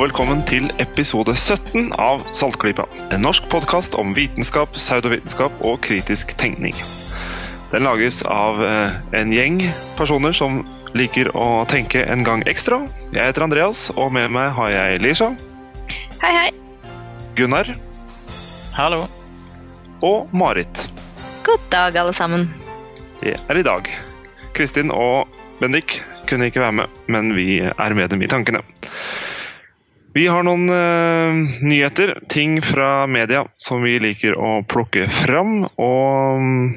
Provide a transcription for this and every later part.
Og velkommen til episode 17 av Saltklypa. En norsk podkast om vitenskap, pseudovitenskap og kritisk tenkning. Den lages av eh, en gjeng personer som liker å tenke en gang ekstra. Jeg heter Andreas, og med meg har jeg Lisha, Hei, hei. Gunnar Hallo. og Marit. God dag, alle sammen. Det er i dag. Kristin og Bendik kunne ikke være med, men vi er med dem i tankene. Vi har noen uh, nyheter, ting fra media som vi liker å plukke fram. Og um,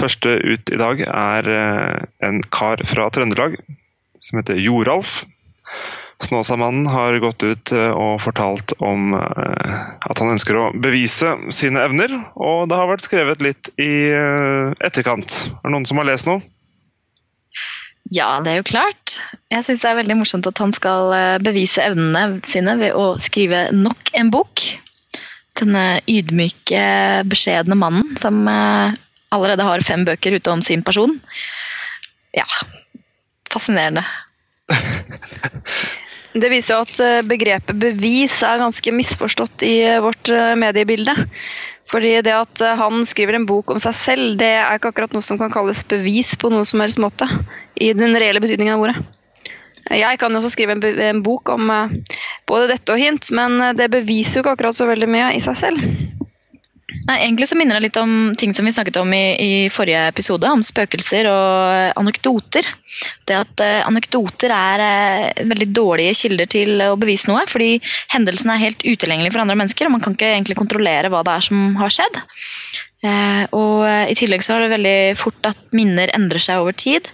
første ut i dag er uh, en kar fra Trøndelag som heter Joralf. Snåsamannen har gått ut uh, og fortalt om at han ønsker å bevise sine evner, og det har vært skrevet litt i etterkant. Er det noen som har lest noe? Ja, det er jo klart. Jeg syns det er veldig morsomt at han skal eh, bevise evnene sine ved å skrive nok en bok. Denne ydmyke, beskjedne mannen som eh, allerede har fem bøker ute om sin person. Ja, fascinerende. Det viser jo at eh, begrepet bevis er ganske misforstått i vårt mediebilde. Fordi det at han skriver en bok om seg selv, det er ikke akkurat noe som kan kalles bevis på noen som helst måte. I den reelle betydningen av ordet. Jeg kan jo også skrive en, en bok om eh, både dette og hint, men eh, det beviser jo ikke akkurat så veldig mye i seg selv. Nei, egentlig så minner det litt om ting som vi snakket om i, i forrige episode, om spøkelser og anekdoter. Det at eh, anekdoter er eh, veldig dårlige kilder til å bevise noe, fordi hendelsen er helt utilgjengelig for andre mennesker, og man kan ikke egentlig kontrollere hva det er som har skjedd. Eh, og eh, I tillegg så er det veldig fort at minner endrer seg over tid.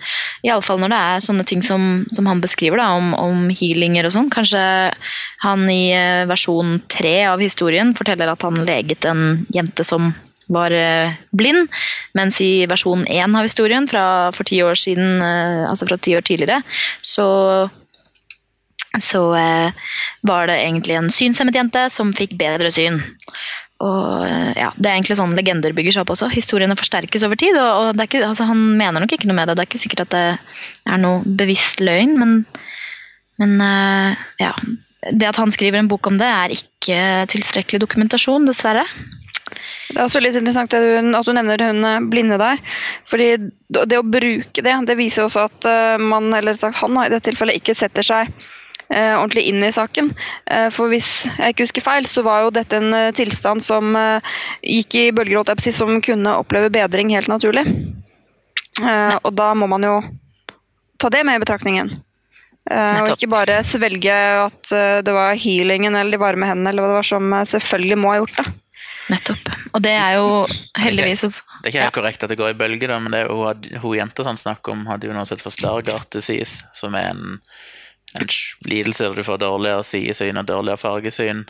Iallfall når det er sånne ting som, som han beskriver, da, om, om healinger og sånn. Kanskje han i eh, versjon tre av historien forteller at han leget en jente som var blind, mens i versjon én av historien fra for ti år siden, altså fra ti år tidligere, så så var det egentlig en synshemmet jente som fikk bedre syn. Og eh, ja, Det er egentlig sånn legender bygger seg opp også. Historiene forsterkes over tid. og, og ikke, altså, Han mener nok ikke noe med det. Det er ikke sikkert at det er noe bevisst løgn, men, men uh, ja. Det at han skriver en bok om det, er ikke tilstrekkelig dokumentasjon, dessverre. Det er også litt interessant at hun, at du nevner hun eh, blinde der. fordi det å bruke det, det viser også at man, eller sagt han, i dette tilfellet ikke setter seg eh, ordentlig inn i saken. Eh, for hvis jeg ikke husker feil, så var jo dette en eh, tilstand som eh, gikk i bølger, som kunne oppleve bedring helt naturlig. Eh, og da må man jo ta det med i betraktningen. Eh, og ikke bare svelge at eh, det var healingen eller de varme hendene eller hva det var som selvfølgelig må ha gjort det. Nettopp. Og det er jo heldigvis Det er ikke helt korrekt at det går i bølger, da, men det er jo hun, hun jenta som snakker om, hadde jo noe som heter for Stargardt-disease, som er en, en lidelse der du får dårligere sidesyn og dårligere fargesyn,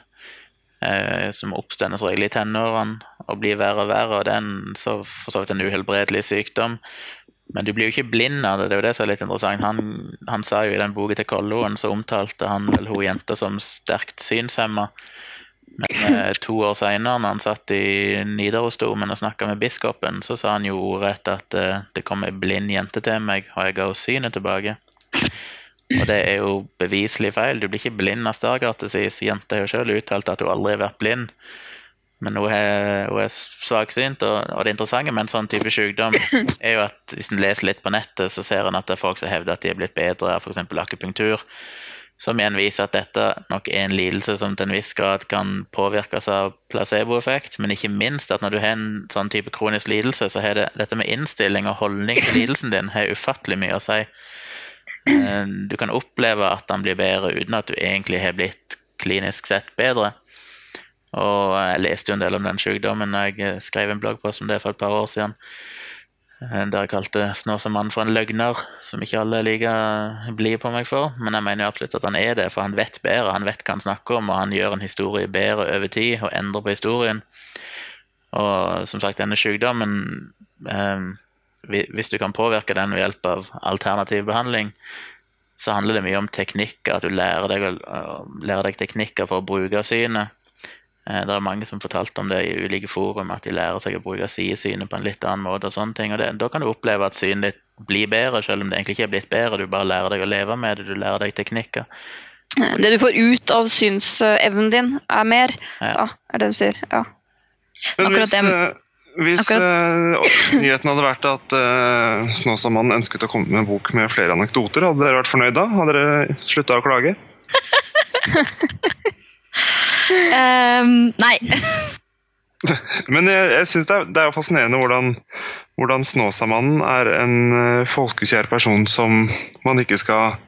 eh, som oppstår som regel i tenårene og blir verre og verre. og Det er en, så, en uhelbredelig sykdom. Men du blir jo ikke blind av det, det er jo det som er litt interessant. Han, han sa jo i den boka til Kolloen, så omtalte han vel hun jenta som sterkt synshemma. Men eh, to år seinere, når han satt i Nidarosdomen og snakka med biskopen, så sa han jo ordrett at eh, det kom ei blind jente til meg, og jeg ga henne synet tilbake. Og det er jo beviselig feil. Du blir ikke blind av Stargardt-disease. Jenta har jo sjøl uttalt at hun aldri har vært blind. Men hun er, hun er svaksynt, og, og det interessante med en sånn type sykdom er jo at hvis en leser litt på nettet, så ser en at det er folk som hevder at de er blitt bedre av f.eks. akupunktur. Som igjen viser at dette nok er en lidelse som til en viss grad kan påvirkes av placeboeffekt, men ikke minst at når du har en sånn type kronisk lidelse, så har det dette med innstilling og holdning til lidelsen din har ufattelig mye å si. Eh, Du kan oppleve at han blir bedre uten at du egentlig har blitt klinisk sett bedre. Og jeg leste jo en del om den sykdommen da jeg eh, skrev en bloggpost om det for et par år siden. Eh, Der jeg kalte Snåsamannen for en løgner, som ikke alle er like blide på meg for. Men jeg mener jo absolutt at han er det, for han vet bedre. Han vet hva han snakker om, og han gjør en historie bedre over tid og endrer på historien. Og som sagt, denne sykdommen eh, Hvis du kan påvirke den ved hjelp av alternativ behandling, så handler det mye om teknikker, at du lærer deg, lærer deg teknikker for å bruke synet. Eh, Det er mange som fortalte om det i ulike forum, at de lærer seg å bruke sidesynet på en litt annen måte. og sånne ting, og det, Da kan du oppleve at synet ditt blir bedre, selv om det egentlig ikke er blitt bedre. Du bare lærer deg å leve med det, du lærer deg teknikker. eh, Det du får ut av synsevnen din, er mer. Ja. Da, er det du sier. Ja. Men Akkurat hvis, det- eh, hvis uh, nyheten hadde vært at uh, Snåsamannen ønsket å komme med en bok med flere anekdoter, hadde dere vært fornøyd da? Hadde dere slutta å klage? um, nei. Men jeg, jeg synes det, det er jo fascinerende hvordan, hvordan Snåsamannen er en uh, folkekjær person som man ikke skal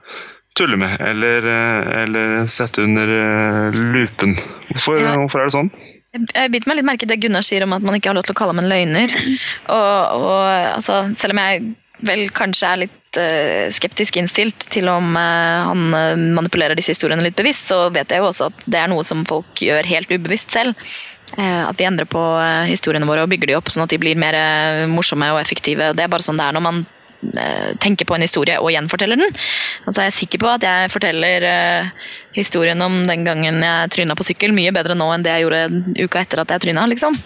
tulle med eller, eh, eller sette under eh, lupen. Hvorfor, Ja. hvorfor er det sånn? Jeg biter meg litt merke i det Gunnar sier om at man ikke har lov til å kalle ham en løgner. Og, og altså, selv om jeg vel kanskje er litt uh, skeptisk innstilt til om uh, han eh, manipulerer disse historiene litt bevisst, så vet jeg jo også at det er noe som folk gjør helt ubevisst selv. Uh, at vi endrer på historiene våre og bygger de opp sånn at de blir mer morsomme og effektive. Det er bare sånn det er når man tenker på en historie og gjenforteller den. Altså jeg er sikker på at jeg forteller eh, historien om den gangen jeg tryna på sykkel mye bedre nå enn det jeg gjorde uka etter at jeg tryna. Liksom.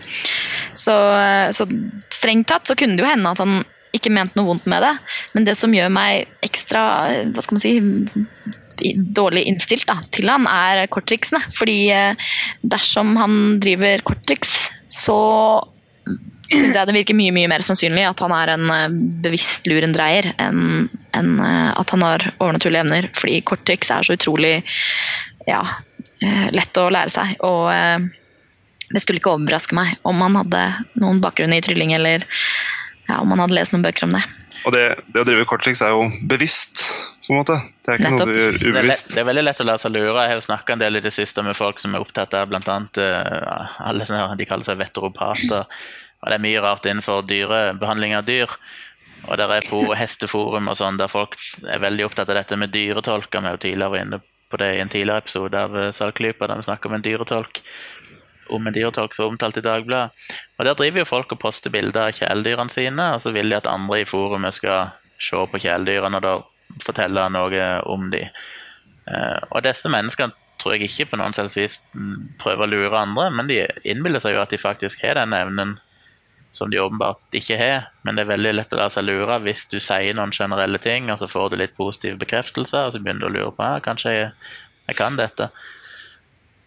Så, eh, så strengt tatt så kunne det jo hende at han ikke mente noe vondt med det. Men det som gjør meg ekstra eh, hva skal man si, dårlig innstilt da, til han, er korttriksene. Fordi eh, dersom han driver korttriks, så syns jeg det virker mye mye mer sannsynlig at han er en eh, bevisst lurendreier enn enn, eh, at han har overnaturlige evner. Fordi korttriks er så utrolig ja, eh, lett å lære seg. Og det skulle ikke overraske meg om han hadde noen bakgrunn i trylling, eller ja, om han hadde lest noen bøker om det. Og det, det å drive korttriks er jo bevisst, på en måte. Det er ikke Nettopp. noe du gjør Det er, lett, ubevisst. det er veldig lett å la seg lure. Jeg har jo snakka en del i det siste med folk som er opptatt av bl.a. Uh, alle som de kaller seg veteropater. Og det er mye rart innenfor dyrebehandling av dyr. Og der er på hesteforum og sånn der folk er veldig opptatt av dette med dyretolker. Vi var jo tidligere inne på det i en tidligere episode av Salklypa, der vi snakker om en dyretolk. Om en dyretolk som er omtalt i Dagbladet. Og der driver jo folk og poster bilder av kjæledyrene sine, og så vil de at andre i forumet skal se på kjæledyrene og da fortelle noe om de. Eh, og disse menneskene tror jeg ikke på noen selvs vis prøver å lure andre, men de innbiller seg jo at de faktisk har den evnen som de åpenbart ikke har. Men det er veldig lett å la seg lure hvis du sier noen generelle ting, og så får du litt positiv bekreftelse, og så begynner du å lure på ja, kanskje jeg, jeg kan dette.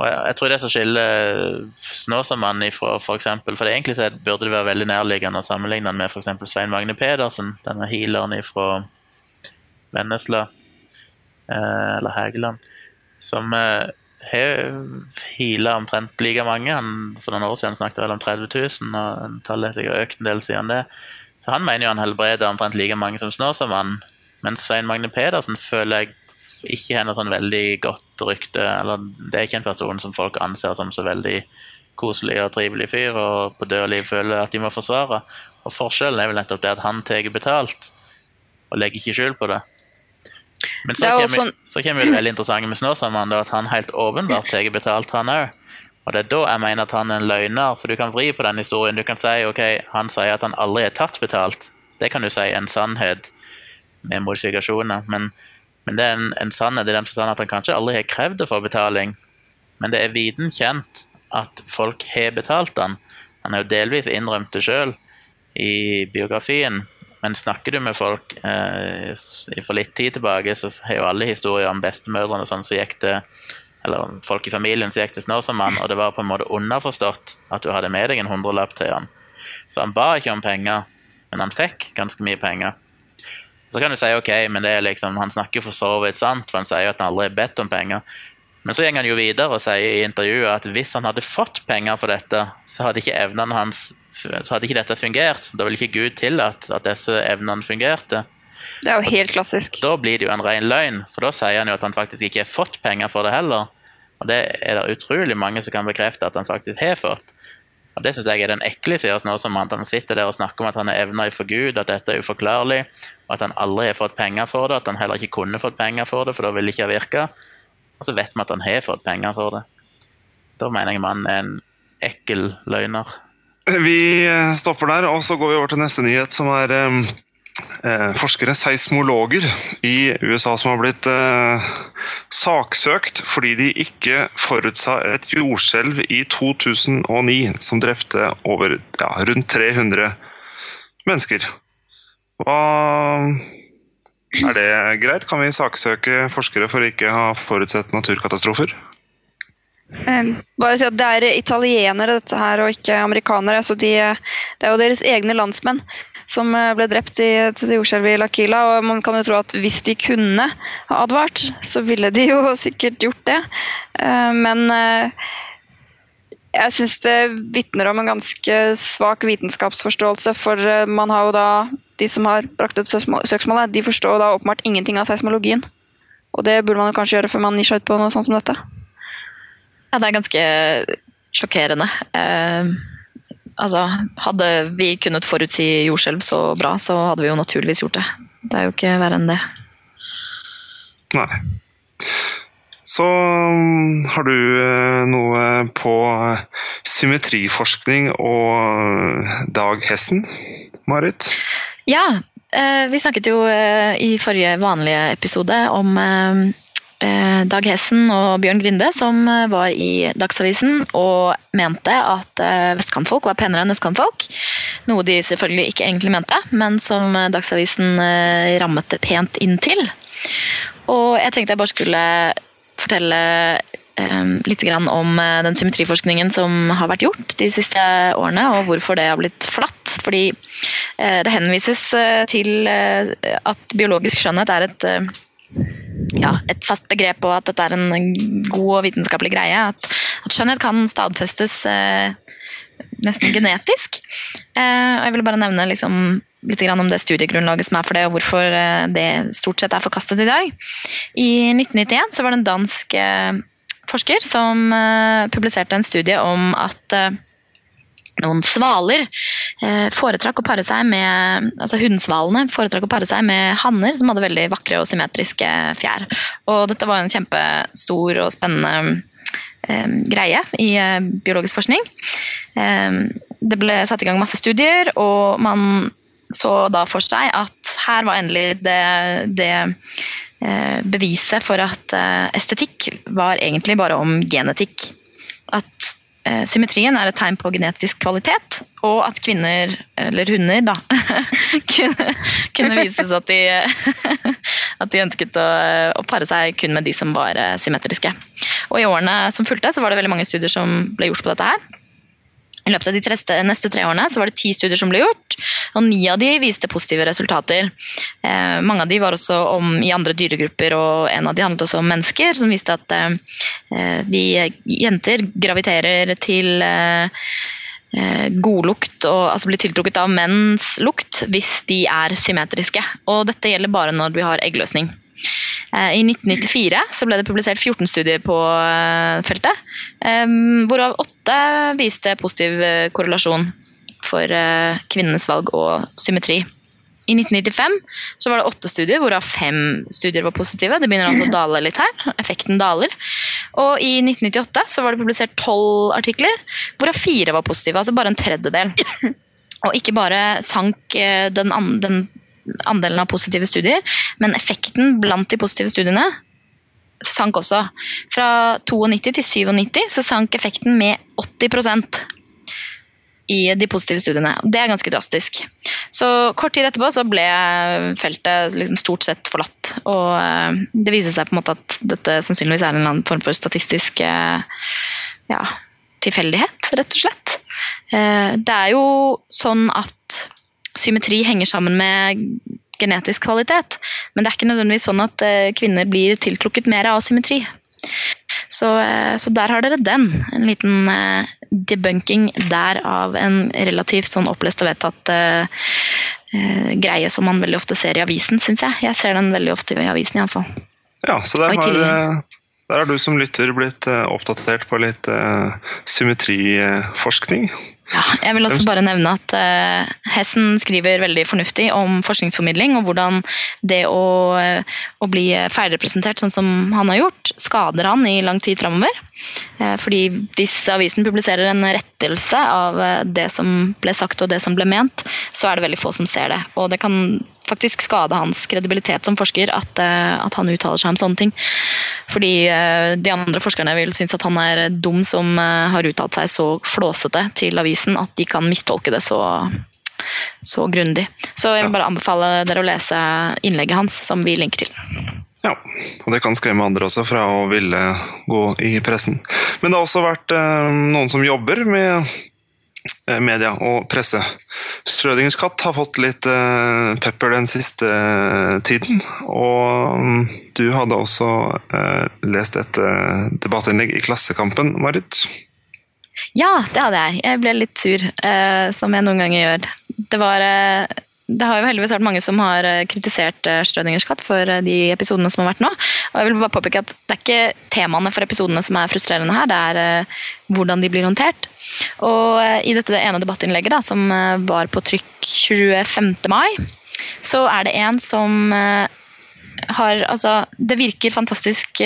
Og jeg, jeg tror det som skiller Snåsamannen ifra for eksempel, for egentlig så burde det være veldig nærliggende å sammenligne han med f.eks. Svein Magne Pedersen, denne healeren ifra Vennesla, eh, eller Hægeland, som eh, har heala omtrent like mange. Han, for noen år siden snakket vel om 30 000, og tallet har sikkert økt en del siden det. Så han mener jo han helbreder omtrent like mange som Snåsamannen. Mens Svein Magne Pedersen føler jeg ikke har noe sånn veldig godt rykte. eller Det er ikke en person som folk anser som så veldig koselig og trivelig fyr, og på død og liv føler at de må forsvare. Og Forskjellen er vel nettopp det at han tar betalt, og legger ikke skjul på det. Men så er kommer, sånn- så kommer det veldig interessante med Snåsamannen, at han helt åpenbart tar betalt, han òg. Og det er da jeg mener at han er en løgner, for du kan vri på den historien. Du kan si ok, han sier at han aldri har tatt betalt. Det kan du si er en sannhet med modifikasjoner. Men, men det er en, en sannhet i den forstand at han kanskje aldri har krevd å få betaling. Men det er viden kjent at folk har betalt han. Han har jo delvis innrømt det sjøl i biografien. Men snakker du med folk eh, for litt tid tilbake, så har jo alle historier om bestemødrene og sånn så gikk det eller folk i familien som gikk til Snåsamann, og det var på en måte underforstått at du hadde med deg en hundrelapp til han. Så han ba ikke om penger, men han fikk ganske mye penger. Så kan du si ok, men det er liksom, han snakker for så vidt sant, for han sier at han aldri har bedt om penger. Men så går han jo videre og sier i intervjuet at hvis han hadde fått penger for dette, så hadde ikke evnene hans så hadde ikke dette fungert. Da ville ikke Gud tillatt at disse evnene fungerte. Det er jo helt klassisk. Da blir det jo en ren løgn, for da sier han jo at han faktisk ikke har fått penger for det heller. Og det er det utrolig mange som kan bekrefte at han faktisk har fått. Og Det syns jeg er den ekle sida som At han sitter der og snakker om at han er evner for Gud, at dette er uforklarlig, og at han aldri har fått penger for det, at han heller ikke kunne fått penger for det, for da ville det ikke ha virka. Og så vet vi at han har fått penger for det. Da mener jeg mannen er en ekkel løgner. Vi eh, stopper der, og så går vi over til neste nyhet, som er eh, eh, forskere, seismologer i USA, som har blitt eh, saksøkt fordi de ikke forutsa et jordskjelv i 2009 som drepte over ja, rundt 300 mennesker. Hva, Er det greit? Kan vi saksøke forskere for ikke å ha forutsett naturkatastrofer? Eh, bare si at Det er italienere dette her, og ikke amerikanere. så de, Det er jo deres egne landsmenn som eh, ble drept i jordskjelvet jordskjelv i Lakila. og Man kan jo tro at hvis de kunne ha advart, så ville de jo sikkert gjort det. Eh, men eh, jeg syns det vitner om en ganske svak vitenskapsforståelse. For man har jo da, de som har brakt ut søksmålet, de forstår da åpenbart ingenting av seismologien. Og det burde man jo kanskje gjøre før man gir seg ut på noe sånt som dette. Ja, det er ganske sjokkerende. Eh, altså, hadde vi kunnet forutsi jordskjelv så bra, så hadde vi jo naturligvis gjort det. Det er jo ikke verre enn det. Nei. Så mm, har du eh, noe på symmetriforskning og Dag Hessen, Marit? Ja, eh, vi snakket jo eh, i forrige vanlige episode om Eh, Dag Hessen og Bjørn Grinde som var i Dagsavisen og mente at vestkantfolk var penere enn østkantfolk. Noe de selvfølgelig ikke egentlig mente, men som Dagsavisen rammet det pent inn til. Og jeg tenkte jeg bare skulle fortelle litt om den symmetriforskningen som har vært gjort de siste årene, og hvorfor det har blitt flatt. Fordi det henvises til at biologisk skjønnhet er et ja, et fast begrep og at dette er en god og vitenskapelig greie. At, at skjønnhet kan stadfestes eh, nesten genetisk. Eh, og jeg vil bare nevne liksom, litt om det studiegrunnlaget som er for det, og hvorfor eh, det stort sett er forkastet i dag. I 1991 så var det en dansk eh, forsker som eh, publiserte en studie om at eh, noen svaler eh, foretrakk å pare seg med altså Hundsvalene foretrakk å pare seg med hanner som hadde veldig vakre og symmetriske fjær. Og dette var en kjempestor og spennende greie i biologisk forskning. Det ble satt i gang masse studier, og man så da for seg at her var endelig det, det beviset for at eh, estetikk var egentlig bare om genetikk. At Eh, symmetrien er et tegn på genetisk kvalitet, og at kvinner, eller hunder, da, kunne, kunne vises at de, at de ønsket å, å, pare seg kun med de som var eh, symmetriske. Og I årene som fulgte, så var det veldig mange studier som ble gjort på dette her. I løpet av de treste, neste tre årene var det ti studier som ble gjort, og ni av de viste positive resultater. Eh, mange av de var også om, i andre dyregrupper, og en av de handlet også om mennesker, som viste at eh, vi jenter graviterer til eh, eh godlukt og altså blir tiltrukket av menns lukt hvis de er symmetriske. Og dette gjelder bare når vi har eggløsning. Eh, I 1994 så ble det publisert 14 studier på eh, feltet, hvorav åtte viste positiv eh, korrelasjon for kvinnenes valg og symmetri. I 1995 så var det åtte studier, hvorav fem studier var positive. Det begynner altså å dale litt her. Effekten daler. Og i 1998 så var det publisert tolv artikler, hvorav fire var positive. Altså bare en tredjedel. Og ikke bare sank den, den andelen av positive studier, men effekten blant de positive studiene sank også. Fra 92 til 97 så sank effekten med 80% i de positive studiene. Det er ganske drastisk. Så Kort tid etterpå så ble feltet liksom stort sett forlatt. Og eh, det viser seg på en måte at dette sannsynligvis er en annen form for statistisk eh, ja, tilfeldighet, rett og slett. Eh, det er jo sånn at symmetri henger sammen med genetisk kvalitet. Men det er ikke nødvendigvis sånn at eh, kvinner blir tiltrukket mer av symmetri. Så, eh, så, der har dere den. En liten uh, debunking der av en relativt sånn opplest og vedtatt uh, uh, greie som man veldig ofte ser i avisen, syns jeg. Jeg ser den veldig ofte i avisen, iallfall. Ja, så der har, der har du som lytter blitt oppdatert på litt symmetriforskning. Ja, jeg vil også bare nevne at uh, Hessen skriver veldig fornuftig om forskningsformidling, og hvordan det å, uh, å bli feilrepresentert sånn som han har gjort, skader han i lang tid framover. Uh, fordi hvis avisen publiserer en rettelse av det som ble sagt og det som ble ment, så er det veldig få som ser det. Og det kan faktisk skade hans kredibilitet som forsker at, eh, at, han uttaler seg om sånne ting. Fordi eh, de andre forskerne vil synes at han er dum som eh, har uttalt seg så flåsete til avisen at de kan mistolke det så så grundig. Så jeg vil bare anbefale dere å lese innlegget hans, som vi linker til. Ja, og det kan skremme andre også fra å ville gå i pressen. Men det har også vært eh, noen som jobber med media og presse. Strødingens katt har fått litt eh, pepper den siste eh, tiden. Og mm, du hadde også eh, lest et eh, debattinnlegg i Klassekampen, Marit. Ja, det hadde jeg. Jeg ble litt sur, eh, som jeg noen ganger gjør. Det var eh, det har jo heldigvis vært mange som har eh, kritisert Strødingers katt for eh, de episodene som har vært nå. Og jeg vil bare påpeke at Det er ikke temaene for episodene som er frustrerende her, det er uh, hvordan de blir håndtert. Og uh, I dette ene debattinnlegget da, som uh, var på trykk 25. mai, så er det en som har Altså, det virker fantastisk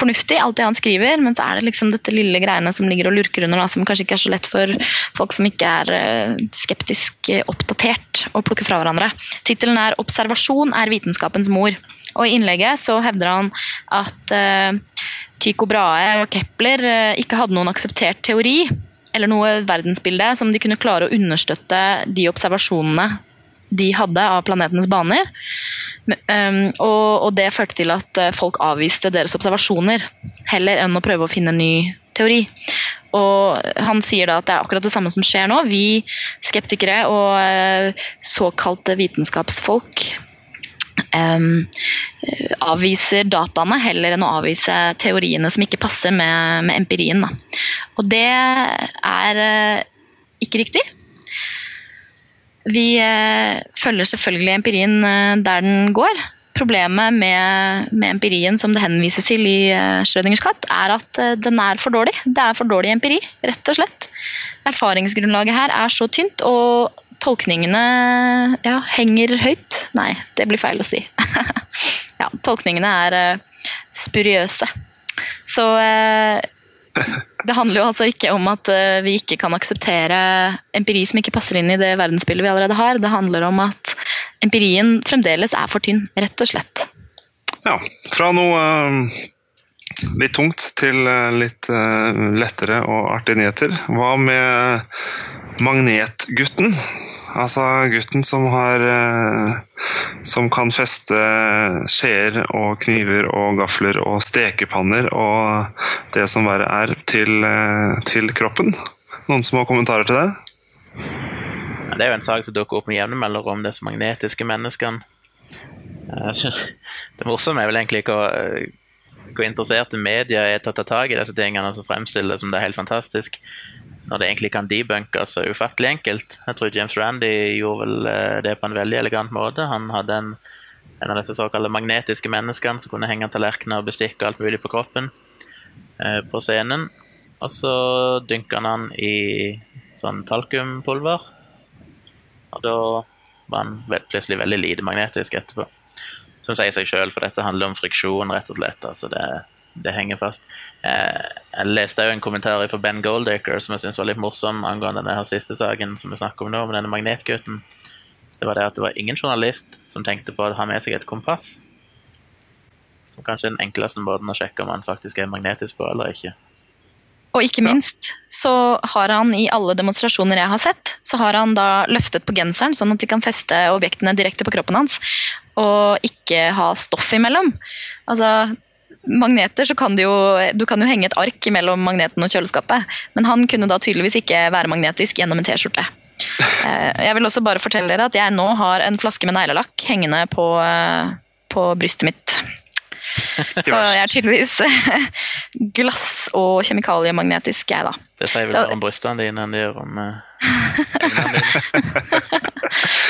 fornuftig, alt det han skriver, men så er det liksom dette lille greiene som ligger og lurker under, da, som kanskje ikke er så lett for folk som ikke er skeptisk oppdatert, å plukke fra hverandre. Tittelen er 'Observasjon er vitenskapens mor'. Og I innlegget så hevder han at uh, Tycho Brahe og Kepler uh, ikke hadde noen akseptert teori eller noe verdensbilde som de kunne klare å understøtte de observasjonene de hadde av planetenes baner. Ehm, og, og det førte til at folk avviste deres observasjoner, heller enn å prøve å finne en ny teori. Og han sier da at det er akkurat det samme som skjer nå. Vi skeptikere og såkalte vitenskapsfolk eh, avviser dataene heller enn å avvise teoriene som ikke passer med, med empirien. Da. Og det er uh, ikke riktig. Vi uh, følger selvfølgelig empirien uh, der den går. Problemet med, med empirien som det henvises til i Schrødingers katt, er at den er for dårlig. Det er for dårlig empiri, rett og slett. Erfaringsgrunnlaget her er så tynt, og tolkningene ja, henger høyt. Nei, det blir feil å si. ja, tolkningene er eh, spuriøse. Så eh, det handler jo altså ikke om at eh, vi ikke kan akseptere empiri som ikke passer inn i det verdensbildet vi allerede har. Det handler om at empirien fremdeles er for tynn, rett og slett. Ja, fra noe litt tungt til litt lettere og artige nyheter. Hva med Magnetgutten? Altså gutten som har eh, Som kan feste skjeer og kniver og gafler og stekepanner og det som verre er, til, eh, til kroppen. Noen har kommentarer til det? Det er jo en sak som dukker opp med jevne mellomrom, disse magnetiske menneskene. Eh, Det morsomme er vel egentlig ikke å, hvor interesserte media er til å ta tak i disse tingene som fremstiller det som det er helt fantastisk, når det egentlig kan debunkes så ufattelig enkelt. Jeg tror James Randy gjorde vel eh, det på en veldig elegant måte. Han hadde en, en av disse såkalte magnetiske menneskene som kunne henge tallerkener og bestikk og alt mulig på kroppen eh, på scenen. Og så dynka han han i sånn talkumpulver. Og da var han plutselig veldig lite magnetisk etterpå. Som sier seg sjøl, for dette handler om friksjon, rett og slett. Altså det, det henger fast. Eh, jeg leste jo en kommentar fra Ben Goldacre som jeg syntes var litt morsom angående denne siste saken som vi snakker om nå, med denne magnetgutten. Det var det at det var ingen journalist som tenkte på å ha med seg et kompass. Som kanskje er den enkleste måten å sjekke om han faktisk er magnetisk på eller ikke. Og ikke minst så har han i alle demonstrasjoner jeg har sett, så har han da løftet på genseren, sånn at de kan feste objektene direkte på kroppen hans, og ikke ha stoff imellom. Altså, magneter så kan jo Du kan jo henge et ark mellom magneten og kjøleskapet, men han kunne da tydeligvis ikke være magnetisk gjennom en T-skjorte. Eh, Jeg vil også bare fortelle dere at jeg nå har en flaske med neglelakk hengende på, eh, på brystet mitt. Så jeg er tydeligvis glass- og kjemikaliemagnetisk, jeg, da. Det sier vel mer om brystene dine enn det gjør om eh, dine.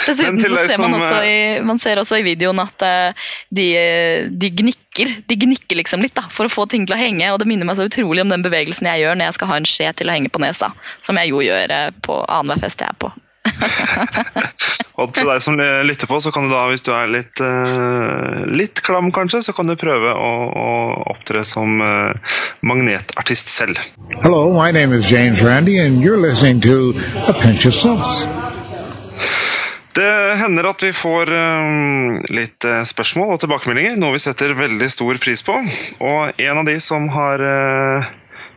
Dessuten så ser man, som, også i, man ser også i videoen at eh, de, eh, de gnikker de gnikker liksom litt da, for å få ting til å henge. Og det minner meg så utrolig om den bevegelsen jeg gjør når jeg skal ha en skje til å henge på nesa. Som jeg jo gjør eh, på annenhver fest jeg er på. Og til deg som lytter på, så kan du da, hvis du er litt, eh, litt klam kanskje, så kan du prøve å, å opptre som eh, magnetartist selv. Hello, my name is James Randy, and you're listening to A Pinch of Salt. Det hender at vi får eh, litt spørsmål og tilbakemeldinger, noe vi setter veldig stor pris på. Og en av de som har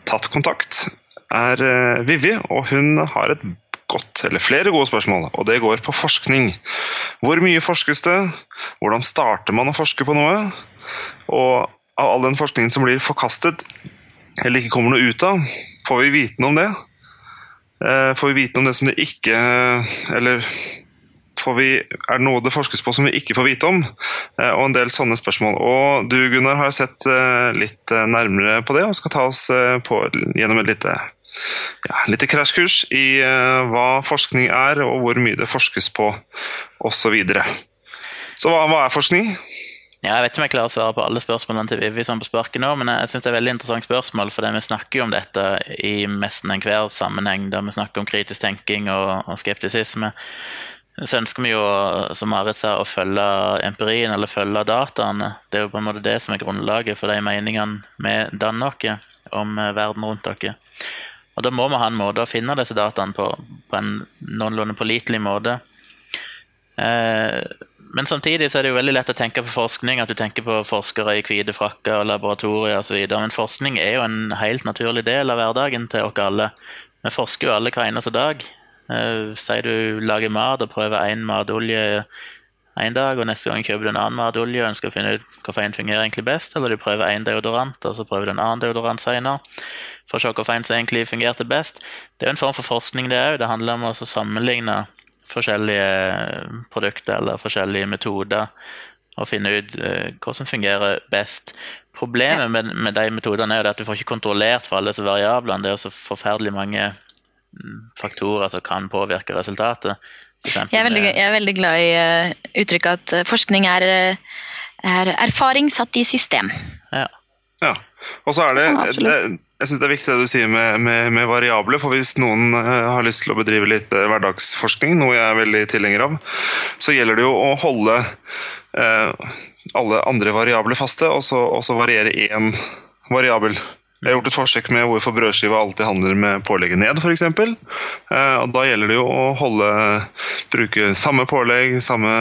tatt kontakt, er Vivi, og hun har et godt, eller flere gode spørsmål, og det går på forskning. Hvor mye forskes det? Hvordan starter man å forske på noe? Og av all den forskningen som blir forkastet, eller ikke kommer noe ut av, får vi vite noe om det? Eh, får vi vite noe om det som det ikke Eller vi, er det noe det forskes på som vi ikke får vite om? Eh, og en del sånne spørsmål. Og du Gunnar har sett eh, litt nærmere på det og skal ta oss på, gjennom et lite ja, lite krasjkurs i uh, hva forskning er, og hvor mye det forskes på osv. Så, videre. så hva, hva, er forskning? Ja, jeg vet ikke om jeg klarer å svare på alle spørsmålene til Vivi sånn på sparket nå, men jeg synes det er veldig interessant spørsmål, for vi snakker jo om dette i nesten enhver sammenheng der vi snakker om kritisk tenking og, og skeptisisme. Så ønsker vi jo, som Marit sa, å følge empirien eller følge dataene. Det er jo på en måte det som er grunnlaget for de meningene vi danner oss om eh, verden rundt oss. Og Da må vi ha en måte å finne disse dataene på, på en noenlunde pålitelig måte. Eh, men samtidig så er det jo veldig lett å tenke på forskning, at du tenker på forskere i hvite frakker og laboratorier osv. Men forskning er jo en helt naturlig del av hverdagen til oss alle. Vi forsker jo alle hver eneste dag. Eh, sier du lager mat og prøver én matolje en dag, og neste gang kjøper du en annen matolje ønsker å finne ut hvilken fungerer egentlig best, eller du prøver én deodorant, og så prøver du en annen deodorant senere for å se hvilken som egentlig fungerte best. Det er jo en form for forskning, det òg. Det handler om å sammenligne forskjellige produkter eller forskjellige metoder og finne ut uh, hva som fungerer best. Problemet med, med, de metodene er at du får ikke kontrollert for alle disse variablene. Det er så forferdelig mange mm, faktorer som kan påvirke resultatet. Jeg er, veldig, jeg er, veldig, glad i uh, uttrykket at uh, forskning er, er, erfaring satt i system. Ja. ja. Og så er det, ja, det jeg synes Det er viktig det du sier med, med, med variable. for Hvis noen har lyst til å bedrive litt hverdagsforskning, noe jeg er veldig tilhenger av, så gjelder det jo å holde uh, alle andre variabler faste, og så, og så variere én variabel. Jeg har gjort et forsøk med hvorfor brødskiva alltid handler med pålegget ned, f.eks. Eh, da gjelder det jo å holde, bruke samme pålegg, samme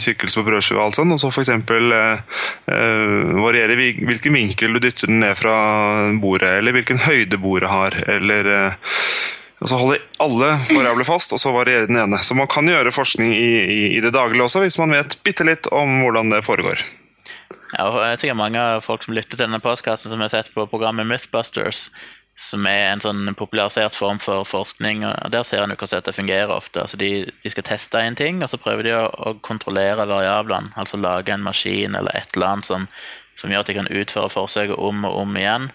tykkelse på brødskiva, og alt sånt, og så f.eks. Eh, eh, variere hvilken vinkel du dytter den ned fra bordet, eller hvilken høyde bordet har. eller eh, altså holde alle variabler fast, og så variere den ene. Så man kan gjøre forskning i, i, i det daglige også, hvis man vet bitte litt om hvordan det foregår. Ja, jeg tror mange av folk som lytter til denne postkassen som har sett på programmet Mythbusters, som er en sånn popularisert form for forskning. og Der ser en hvordan dette fungerer ofte. Altså de, de, skal teste en ting, og så prøver de å, å, kontrollere variablene. Altså lage en maskin eller et eller annet som, som gjør at de kan utføre forsøket om og om igjen.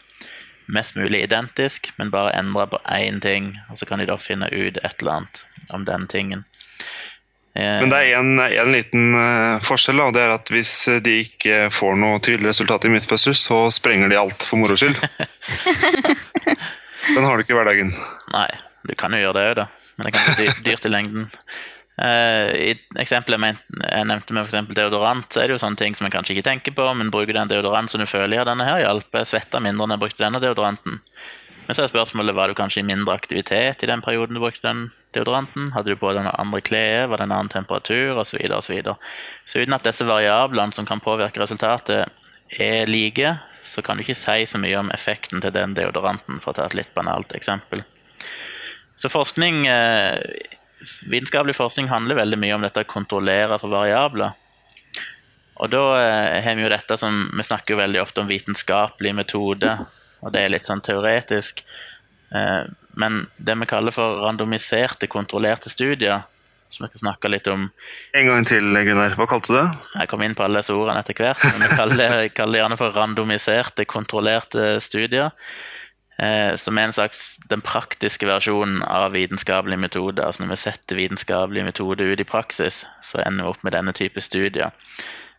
Mest mulig identisk, men bare endre på én ting. Og så kan de da finne ut et eller annet om den tingen. Eh, Men det er en, liten uh, forskjell, og det er at hvis de ikke får noe tydelig resultat i Mythbusters, så sprenger de alt for moro skyld. Den har du ikke i hverdagen. Nei, du kan jo gjøre det òg, da. Men det kan bli dyrt i lengden. Uh, I eksempelet jeg, nevnte med f.eks. deodorant, så er det jo sånne ting som jeg kanskje ikke tenker på, men bruker du en deodorant som du føler ja, denne her hjelper, jeg svetta mindre enn jeg brukte denne deodoranten. Men så er spørsmålet var du kanskje i mindre aktivitet i den perioden du brukte den deodoranten? Hadde du på deg andre klær? Var det en annen temperatur? Osv. Videre, så, så uten at disse variablene som kan påvirke resultatet, er like, så kan du ikke si så mye om effekten til den deodoranten, for å ta et litt banalt eksempel. Så forskning, eh, vitenskapelig forskning handler veldig mye om dette å kontrollere for variabler. Og da eh, har vi jo dette som Vi snakker jo veldig ofte om vitenskapelig metode og det er litt sånn teoretisk. Eh, men det vi kaller for randomiserte, kontrollerte studier, som vi skal snakke litt om En gang til, Gunnar. Hva kalte du det? Jeg kom inn på alle disse ordene etter hvert. men Vi kaller, kaller det gjerne for randomiserte, kontrollerte studier. Eh, som er en slags den praktiske versjonen av vitenskapelig metode. Altså når vi setter vitenskapelig metode ut i praksis, så ender vi opp med denne type studier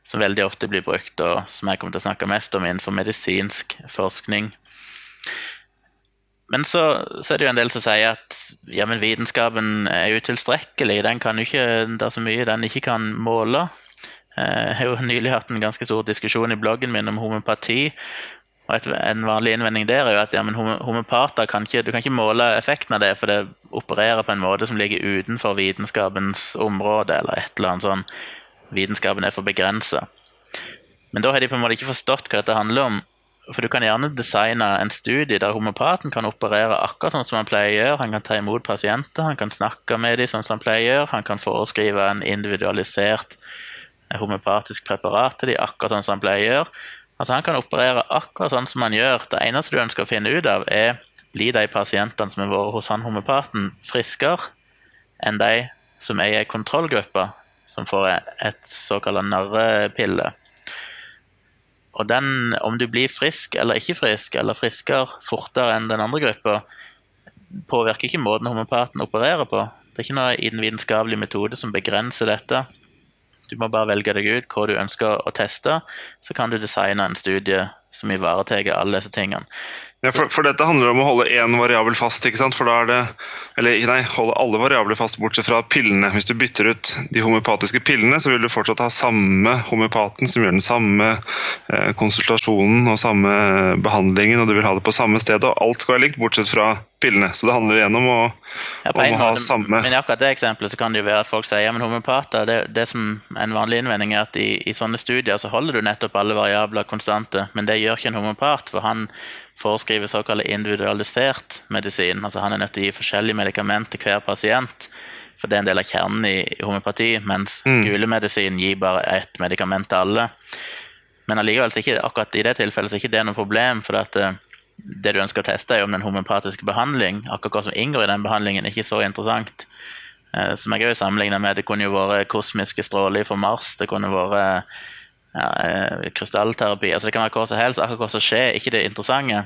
som veldig ofte blir brukt, og som jeg kommer til å snakke mest om innenfor medisinsk forskning. Men så, så, er det jo en del som sier at ja, men vitenskapen er utilstrekkelig. Den kan jo ikke, Det er så mye den ikke kan måle. Eh, jeg har jo nylig hatt en ganske stor diskusjon i bloggen min om homopati. Og et, En vanlig innvending der er jo at ja, men homopater kan ikke, du kan ikke måle effekten av det, for det opererer på en måte som ligger utenfor vitenskapens område, eller et eller annet sånn. Vitenskapen er for begrensa. Men da har de på en måte ikke forstått hva dette handler om. For du kan gjerne designe en studie der homopaten kan operere akkurat sånn som han pleier å gjøre. Han kan ta imot pasienter, han kan snakke med dem sånn som han pleier å gjøre. Han kan foreskrive en individualisert eh, homopatisk preparat til dem, akkurat sånn som han pleier å gjøre. Altså Han kan operere akkurat sånn som han gjør. Det eneste du ønsker å finne ut av, er blir de pasientene som har vært hos han homopaten, friskere enn de som er i en kontrollgruppe, som får et såkalt narrepille. Og den, om du blir frisk eller ikke frisk, eller friskere fortere enn den andre gruppa, påvirker ikke måten homopaten opererer på. Det er ikke noe i den vitenskapelige metode som begrenser dette. Du må bare velge deg ut hva du ønsker å teste, så kan du designe en studie som ivaretar alle disse tingene. Ja, for, for, dette handler om å holde én variabel fast. ikke sant? For da er det, eller nei, holde alle variabler fast bortsett fra pillene. Hvis du bytter ut de homeopatiske pillene, så vil du fortsatt ha samme homeopaten som gjør den samme eh, konsultasjonen og samme behandlingen, og du vil ha det på samme sted. og Alt skal være likt bortsett fra pillene. Så det handler igjen om å, ja, om å ha samme Men i akkurat det eksempelet så kan det jo være at folk sier ja, men homeopater det, det som En vanlig innvending er at i, i sånne studier så holder du nettopp alle variabler konstante, men det gjør ikke en homeopat. for han foreskriver såkalt individualisert medisin. Altså Han er nødt til å gi forskjellige medikament til hver pasient. For det er en del av kjernen i homopati, mens mm. skolemedisin gir bare ett medikament til alle. Men allikevel, ikke, akkurat i det tilfellet så er ikke det noe problem. for at eh, det du ønsker å teste, er om den homopatiske behandling, akkurat hva som inngår i den behandlingen, er ikke så interessant. Eh, som jeg òg sammenligna med, det kunne jo vært kosmiske stråler fra Mars, det kunne vært krystallterapi. Altså det kan være hva som helst. Akkurat hva som skjer, ikke det interessante.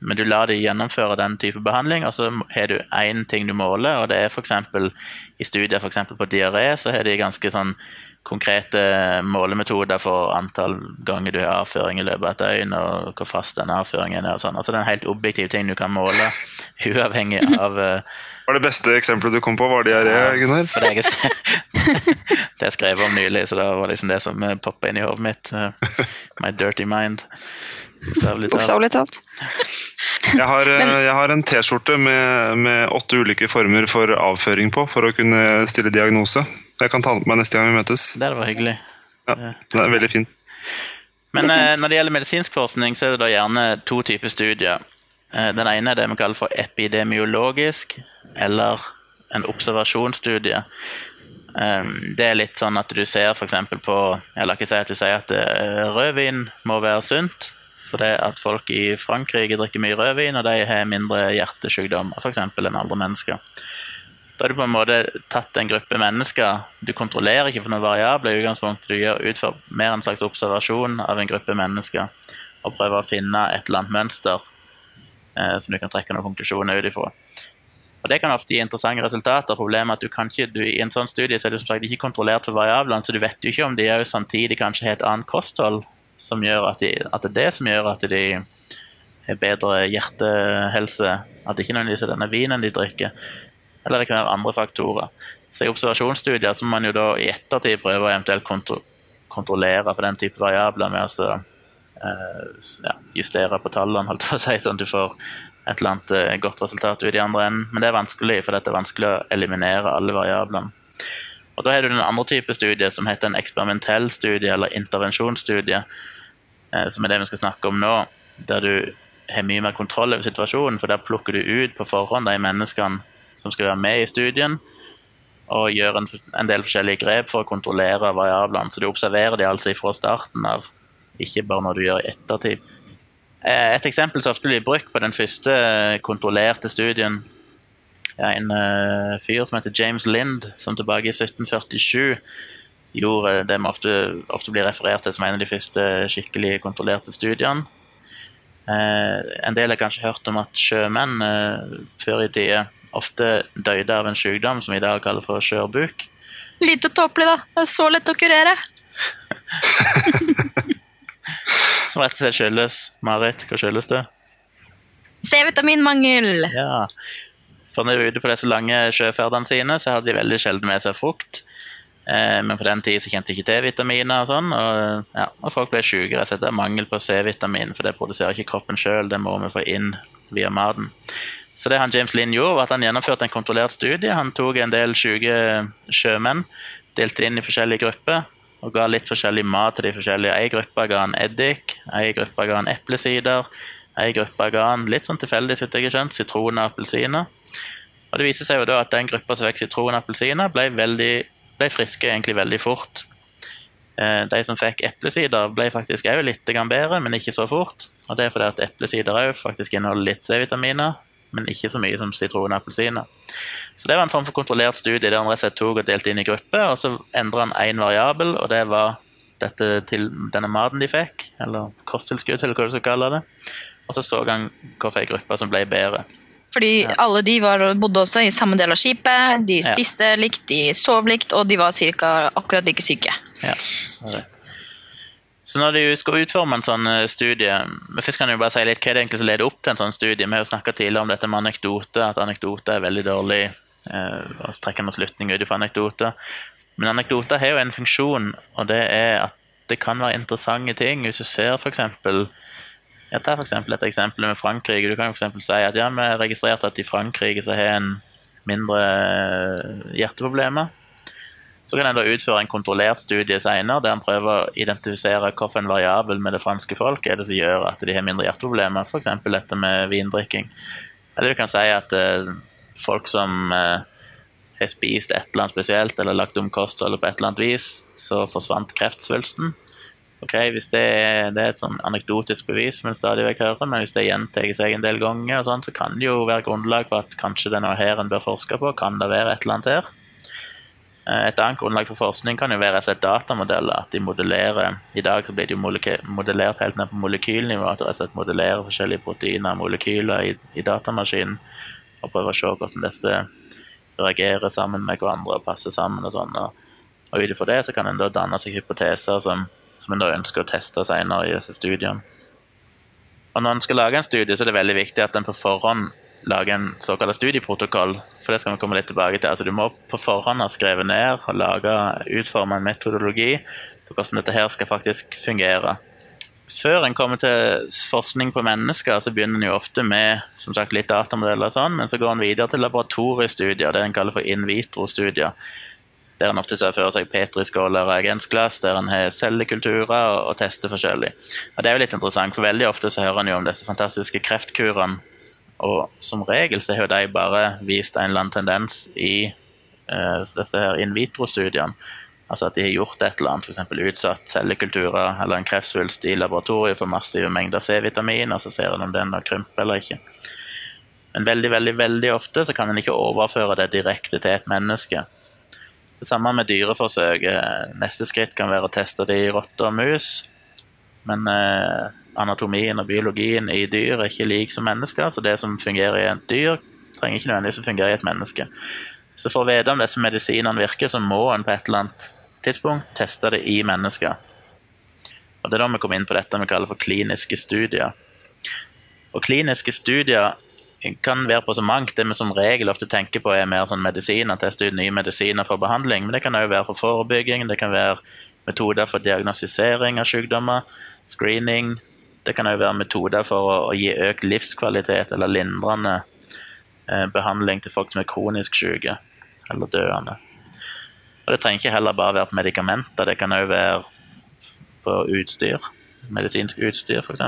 Men du lar de gjennomføre den type behandling, og så har du én ting du måler. og det er for eksempel, I studier for på diaré så har de ganske sånn konkrete målemetoder for antall ganger du har avføring i løpet av et døgn, og hvor fast den avføringen er. og sånn. Altså Det er en helt objektiv ting du kan måle, uavhengig av uh, var det beste eksempelet du kom på, var diaré, Gunnar? For det, det jeg skrev om nylig, så det var liksom det som eh, poppa inn i hodet mitt. Uh, my dirty mind. Bokstavelig talt. Jeg har, jeg har en T-skjorte med, med, åtte ulike former for avføring på for å kunne stille diagnose. Jeg kan ta den på meg neste gang vi møtes. Det var hyggelig. Ja, det er veldig fint. Men når det gjelder medisinsk forskning, så er det da gjerne to typer studier. Eh, den ene er det vi kaller for epidemiologisk, eller en observasjonsstudie. Eh, det er litt sånn at du ser f.eks. på Jeg la ikke si at du sier at eh, rødvin må være sunt. For det at folk i Frankrike drikker mye rødvin, og de har mindre hjertesykdommer f.eks. enn andre mennesker. Da har du på en måte tatt en gruppe mennesker. Du kontrollerer ikke for noen variabler. i utgangspunktet. Du gjør utfører mer en slags observasjon av en gruppe mennesker og prøver å finne et eller annet mønster eh, som du kan trekke noen konklusjoner ut ifra. Og Det kan ofte gi interessante resultater. Problemet er at du kan ikke, du, I en sånn studie så er du som sagt ikke kontrollert for variablene, så du vet jo ikke om de også samtidig kanskje har et annet kosthold som gjør at, de, at det er det som gjør at de har bedre hjertehelse. At det ikke nødvendigvis er denne vinen de drikker. Eller det kan være andre faktorer. Så I observasjonsstudier så må man jo da i ettertid prøve å eventuelt kontro kontrollere for den type variabler med å Eh, ja, justere på tallene, holdt å si, sånn at du får et eller annet eh, godt resultat ut i andre enden. Men det er vanskelig, for det er vanskelig å eliminere alle variablene. Og Da har du den andre type studie som heter en eksperimentell studie eller intervensjonsstudie, eh, som er det vi skal snakke om nå. Der du har mye mer kontroll over situasjonen, for der plukker du ut på forhånd de menneskene som skal være med i studien, og gjør en, en del forskjellige grep for å kontrollere variablene. Så du observerer de altså fra starten av ikke bare når du gjør i ettertid. Eh, et eksempel som ofte blir brukt på den første kontrollerte studien, er en uh, fyr som heter James Lind, som tilbake i 1747 gjorde det vi ofte, ofte, blir referert til som en av de første skikkelig kontrollerte studiene. Uh, en del har kanskje hørt om at sjømenn uh, før i tida ofte døde av en sykdom som vi i dag kaller for skjørbuk. Lite tåpelig, da. Det er så lett å kurere. som rett og slett skyldes Marit, hva skyldes det? C-vitaminmangel. Ja. For når de var ute på disse lange sjøferdene sine, så hadde de veldig sjelden med seg frukt. Eh, men på den tid så kjente de ikke til vitaminer og sånn, og, ja, og folk ble syke rett og slett av mangel på C-vitamin, for det produserer ikke kroppen sjøl, det må vi få inn via maten. Så det han James Linn gjorde, var at han gjennomførte en kontrollert studie. Han tok en del syke sjømenn, delte inn i forskjellige grupper, og ga litt forskjellig mat til de forskjellige. Ei gruppe ga han eddik, ei gruppe ga han eplesider, ei gruppe ga han litt sånn tilfeldig, så jeg har skjønt, sitron og appelsiner. Og det viser seg jo da at den gruppa som fikk sitron og appelsiner, ble, veldig, ble friske egentlig veldig fort. Eh, De som fikk eplesider, ble faktisk òg litt bedre, men ikke så fort. Og det er fordi at eplesider òg faktisk inneholder litt C-vitaminer, men ikke så mye som sitron og appelsiner. Så det var en form for kontrollert studie der han rett tok og delte inn i grupper, og så endra han én variabel, og det var dette til denne maten de fikk, eller kosttilskudd, eller hva du skal kalle det. Og så så han hvilke grupper som ble bedre. Fordi Ja. alle de var, bodde også i samme del av skipet, de Ja. spiste likt, de sov likt, og de var cirka akkurat like syke. Ja, det er rett. Så når du skal utforme en sånn eh, studie Først kan jeg bare si litt hva er det egentlig som leder opp til en sånn studie. Vi har jo snakka tidligere om dette med anekdoter, at anekdoter er veldig dårlig. Eh, og så trekker vi slutninger ut fra anekdoter. Men anekdoter har jo en funksjon, og det er at det kan være interessante ting. Hvis du ser eksempel jeg tar for eksempel et eksempel med Frankrike. Du kan eksempel si at ja, vi har registrert at i Frankrike så har en mindre eh, hjerteproblemer. Så kan en da utføre en kontrollert studie senere, der en prøver å identifisere hvilken variabel med det franske folk er det som gjør at de har mindre hjerteproblemer, f.eks. dette med vindrikking. Eller du kan si at eh, folk som eh, har spist et eller annet spesielt, eller lagt om kostholdet på et eller annet vis, så forsvant kreftsvulsten. Ok, Hvis det er, det er et sånn anekdotisk bevis vi stadig vekk hører, men hvis det gjentar seg en del ganger, og sånt, så kan det jo være grunnlag for at kanskje det er noe her en bør forske på. Kan det være et eller annet her? Eh, Et annet grunnlag for forskning kan jo være at datamodeller. At de modellerer I dag så blir de modellert helt ned på molekylnivå. At de modellerer forskjellige proteiner og molekyler i, i datamaskinen. Og prøver å se hvordan disse reagerer sammen med hverandre og passer sammen. Og sånn. Og, og ut ifra det så kan en da danne seg hypoteser som, som en da ønsker å teste senere i disse studiene. Og når en skal lage en studie, så er det veldig viktig at en på forhånd lager en såkalt studieprotokoll. For det skal vi komme litt tilbake til. Altså, du må på forhånd ha skrevet ned og lage, utforme en metodologi for hvordan dette her skal faktisk fungere. Før en kommer til forskning på mennesker, så begynner en jo ofte med som sagt, litt datamodeller, og sånn, men så går en videre til laboratoriestudier, det en kaller for in vitro-studier. Der en ofte ser for seg petriskåler og reagensglass, der en har cellekulturer og, og tester forskjellig. Og Det er jo litt interessant, for veldig ofte så hører en jo om disse fantastiske kreftkurene. Og som regel så har de bare vist en eller annen tendens i uh, disse her in vitro-studiene. Altså at de har gjort et eller annet, f.eks. utsatt cellekulturer eller en kreftsvulst i laboratoriet for massive mengder C-vitamin, og så ser en om den har krympet eller ikke. Men veldig, veldig, veldig ofte så kan en ikke overføre det direkte til et menneske. Det samme med dyreforsøk. Eh, Neste skritt kan være å teste det i rotter og mus. Men eh, anatomien og biologien i dyr er ikke lik som mennesker, så det som fungerer i et dyr, trenger ikke nødvendigvis å fungere i et menneske. Så for å vite om disse medisinene virker, så må en på et eller annet tidspunkt teste det i mennesker. Og Det er da vi kommer inn på dette vi kaller for kliniske studier. Og Kliniske studier kan være på så mangt. Det vi som regel ofte tenker på, er mer sånn medisiner, teste ut nye medisiner for behandling. Men det kan òg være for forebygging, det kan være metoder for diagnostisering av sykdommer, screening. Det kan òg være metoder for å, gi økt livskvalitet eller lindrende eh, behandling til folk som er kronisk syke eller døende. Og Det trenger ikke heller bare være på medikamenter, det kan òg være på utstyr. Medisinsk utstyr, f.eks.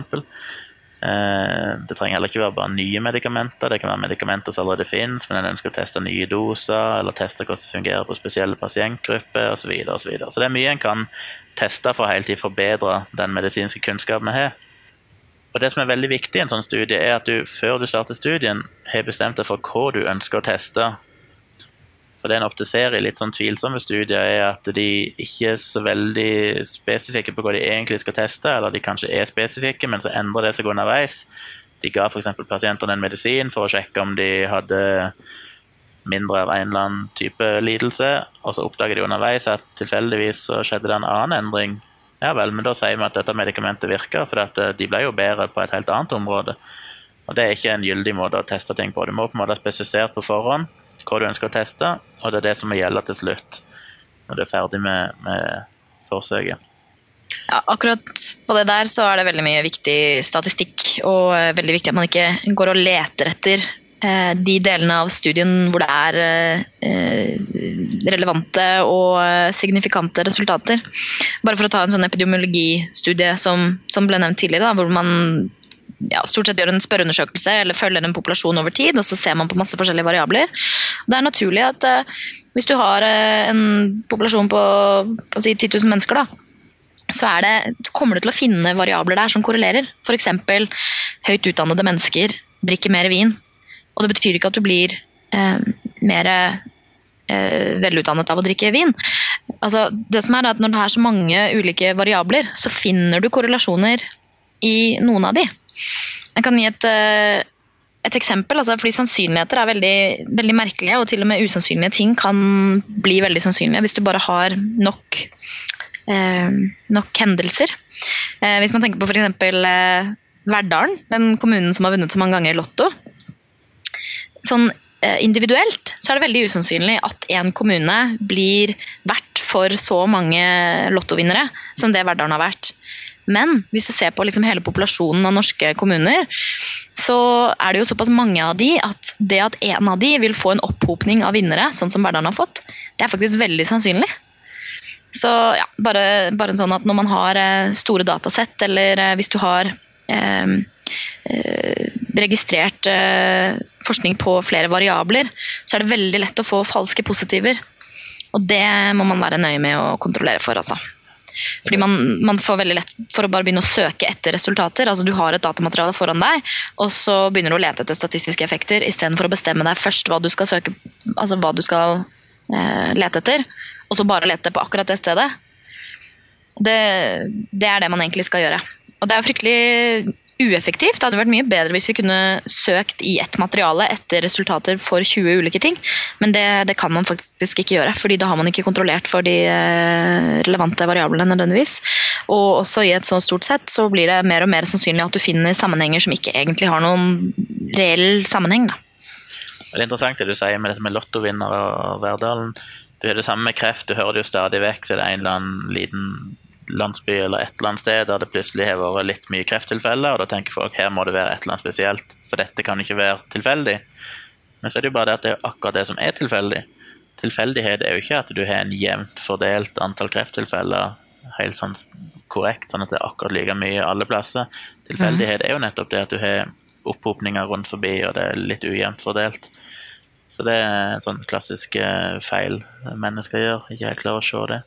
Eh, det trenger heller ikke være bare nye medikamenter. Det kan være medikamenter som allerede finnes, men en ønsker å teste nye doser, eller teste hvordan det fungerer på spesielle pasientgrupper osv. Så, videre, og så, videre. så det er mye en kan teste for å hele tiden forbedre den medisinske kunnskapen vi har. Og Det som er veldig viktig i en sånn studie, er at du før du starter studien, har bestemt deg for hva du ønsker å teste. For det en ofte ser i litt sånn tvilsomme studier, er at de ikke er så veldig spesifikke på hva de egentlig skal teste, eller de kanskje er spesifikke, men så endrer det seg underveis. De ga f.eks. pasientene en medisin for å sjekke om de hadde mindre av en eller annen type lidelse, og så oppdager de underveis at tilfeldigvis så skjedde det en annen endring. Ja vel, men da sier vi at dette medikamentet virker, for at de ble jo bedre på et helt annet område. Og Det er ikke en gyldig måte å teste ting på. Du må på en måte ha spesifisert på forhånd hva du ønsker å teste, og det er det som må gjelde til slutt, når du er ferdig med, med forsøket. Ja, akkurat på det der så er det veldig mye viktig statistikk, og eh, veldig viktig at man ikke går og leter etter eh, de delene av studien hvor det er eh, relevante og eh, signifikante resultater. Bare for å ta en sånn epidemiologistudie som, som ble nevnt tidligere, da, hvor man ja, stort sett gjør en spørreundersøkelse eller følger en populasjon over tid, og så ser man på masse forskjellige variabler. Det er naturlig at eh, hvis du har eh, en populasjon på, på si 10 000 mennesker, da, så det, kommer du til å finne variabler der som korrelerer. F.eks. høyt utdannede mennesker drikker mer vin. Og det betyr ikke at du blir eh, mer eh, velutdannet av å drikke vin. Altså, det som er at Når det er så mange ulike variabler, så finner du korrelasjoner i noen av de. Jeg kan gi et, eh, et eksempel. Altså, fordi Sannsynligheter er veldig, veldig merkelige, og til og med usannsynlige ting kan bli veldig sannsynlige hvis du bare har nok, eh, nok hendelser. Eh, hvis man tenker på f.eks. Eh, Verdalen, den kommunen som har vunnet så mange ganger i Lotto. Sånn eh, individuelt så er det veldig usannsynlig at en kommune blir vert for så mange lottovinnere som det Verdalen har vært. Men hvis du ser på liksom hele populasjonen av norske kommuner, så er det jo såpass mange av de at det at en av de vil få en opphopning av vinnere, sånn som Verdalen har fått, det er faktisk veldig sannsynlig. Så ja, bare, bare sånn at når man har eh, store datasett, eller eh, hvis du har registrert eh, forskning på flere variabler, så er det veldig lett å få falske positiver. Og det må man være nøye med å kontrollere for, altså. Fordi man, man, får veldig lett for å bare begynne å søke etter resultater. altså Du har et datamateriale foran deg, og så begynner du å lete etter statistiske effekter istedenfor å bestemme deg først hva du skal søke, altså hva du skal eh, lete etter, og så bare lete på akkurat det stedet. Det, det er det man egentlig skal gjøre. Og det er fryktelig ueffektivt. Det hadde vært mye bedre hvis vi kunne søkt i ett materiale etter resultater for 20 ulike ting, men det, det, kan man faktisk ikke gjøre. fordi da har man ikke kontrollert for de eh, relevante variablene nødvendigvis. Og også i et så stort sett så blir det mer og mer sannsynlig at du finner sammenhenger som ikke egentlig har noen reell sammenheng. Da. Det er interessant det du sier med dette med lottovinner og Verdalen. Det er det samme med kreft. Du hører det jo stadig vekk, så det er en eller annen liten landsby eller et eller annet sted der det plutselig har vært litt mye krefttilfeller, og da tenker folk her må det være et eller annet spesielt, for dette kan ikke være tilfeldig. Men så er det jo bare det at det er akkurat det som er tilfeldig. Tilfeldighet er jo ikke at du har en jevnt fordelt antall krefttilfeller helt sånn korrekt, sånn at det er akkurat like mye alle plasser. Tilfeldighet er jo nettopp det at du har opphopninger rundt forbi, og det er litt ujevnt fordelt. Så det er en sånn klassisk eh, feil mennesker gjør. Ikke helt klarer å se det.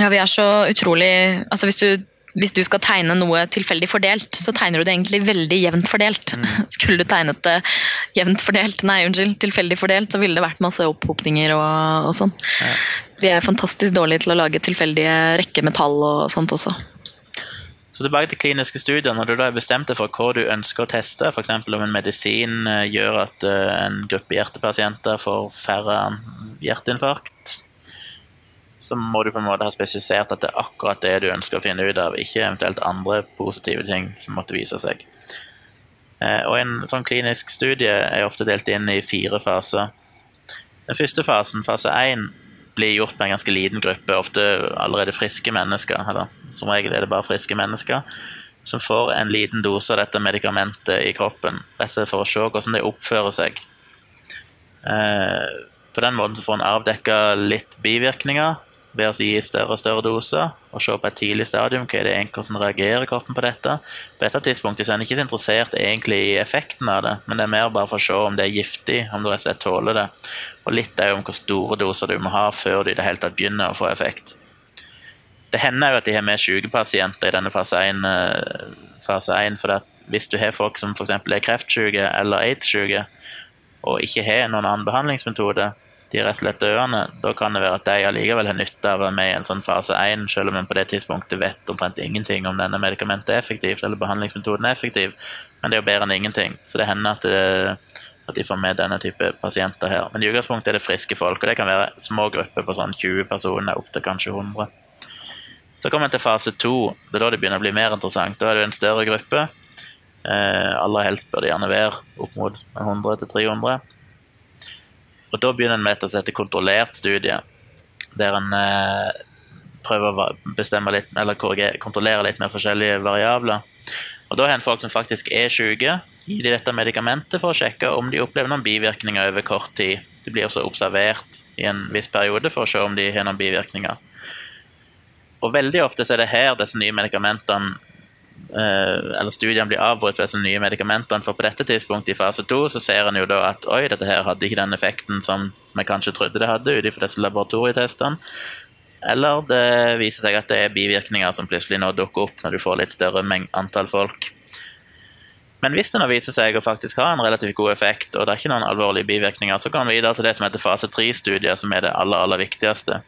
Ja, vi er så utrolig Altså hvis du, hvis du skal tegne noe tilfeldig fordelt, så tegner du det egentlig veldig jevnt fordelt. Mm. Skulle du tegnet det jevnt fordelt, nei unnskyld, tilfeldig fordelt, så ville det vært masse opphopninger og, og sånn. Ja. Vi er fantastisk dårlige til å lage tilfeldige rekker med tall og sånt også. Så tilbake til kliniske studier. Når du da bestemt deg for hva du ønsker å teste, f.eks. om en medisin eh, gjør at eh, en gruppe hjertepasienter får færre hjerteinfarkt, så må du på en måte ha spesifisert at det er akkurat det du ønsker å finne ut av, ikke eventuelt andre positive ting som måtte vise seg. Eh, og En sånn klinisk studie er ofte delt inn i fire faser. Den første fasen, fase 1, blir gjort på en ganske liten gruppe, ofte allerede friske mennesker. Eller, som regel er det bare friske mennesker som får en liten dose av dette medikamentet i kroppen, rett for å se hvordan det oppfører seg. Eh, på den måten får en avdekka litt bivirkninger, ved å gi større og større doser og se på et tidlig stadium hva er det egentlig som reagerer kroppen på dette. På dette tidspunktet så er en ikke så interessert egentlig i effekten av det, men det er mer bare for å se om det er giftig, om du rett og slett tåler det. Og litt jo om hvor store doser du må ha før du i det hele tatt begynner å få effekt. Det hender jo at de har med syke pasienter i denne fase 1, eh, fase 1 for hvis du har folk som f.eks. er kreftsyke eller aids-syke og ikke har noen annen behandlingsmetode, de er rett og slett døende, da kan det være at de allikevel har nytte av å være med i en sånn fase 1, selv om en på det tidspunktet vet omtrent ingenting om denne medikamentet er effektivt, eller behandlingsmetoden er effektiv. Men det er jo bedre enn ingenting. Så det hender at, det, at de får med denne type pasienter her. Men i utgangspunktet er det friske folk, og det kan være små grupper på sånn 20 personer, opp til kanskje 100. Så kommer en til fase 2. Det er da det begynner å bli mer interessant. Da er det en større gruppe. Eh, aller helst bør det gjerne være opp mot 100 300. Og Da begynner en med et som heter kontrollert studie, der en eh, prøver å bestemme litt, eller kontrollere litt med forskjellige variabler. Og Da har en folk som faktisk er syke, gir de dette medikamentet for å sjekke om de opplever noen bivirkninger over kort tid. De blir også observert i en viss periode for å se om de har noen bivirkninger. Og veldig ofte er det her disse nye medikamentene eller studiene blir avbrutt ved de nye medikamentene. For på dette tidspunktet i fase 2 så ser en jo da at oi, dette her hadde ikke den effekten som vi kanskje trodde det hadde ut ifra disse laboratorietestene. Eller det viser seg at det er bivirkninger som plutselig nå dukker opp når du får litt større antall folk. Men hvis det nå viser seg å faktisk ha en relativt god effekt, og det er ikke noen alvorlige bivirkninger, så går vi videre til det som heter fase 3-studier, som er det aller, aller viktigste.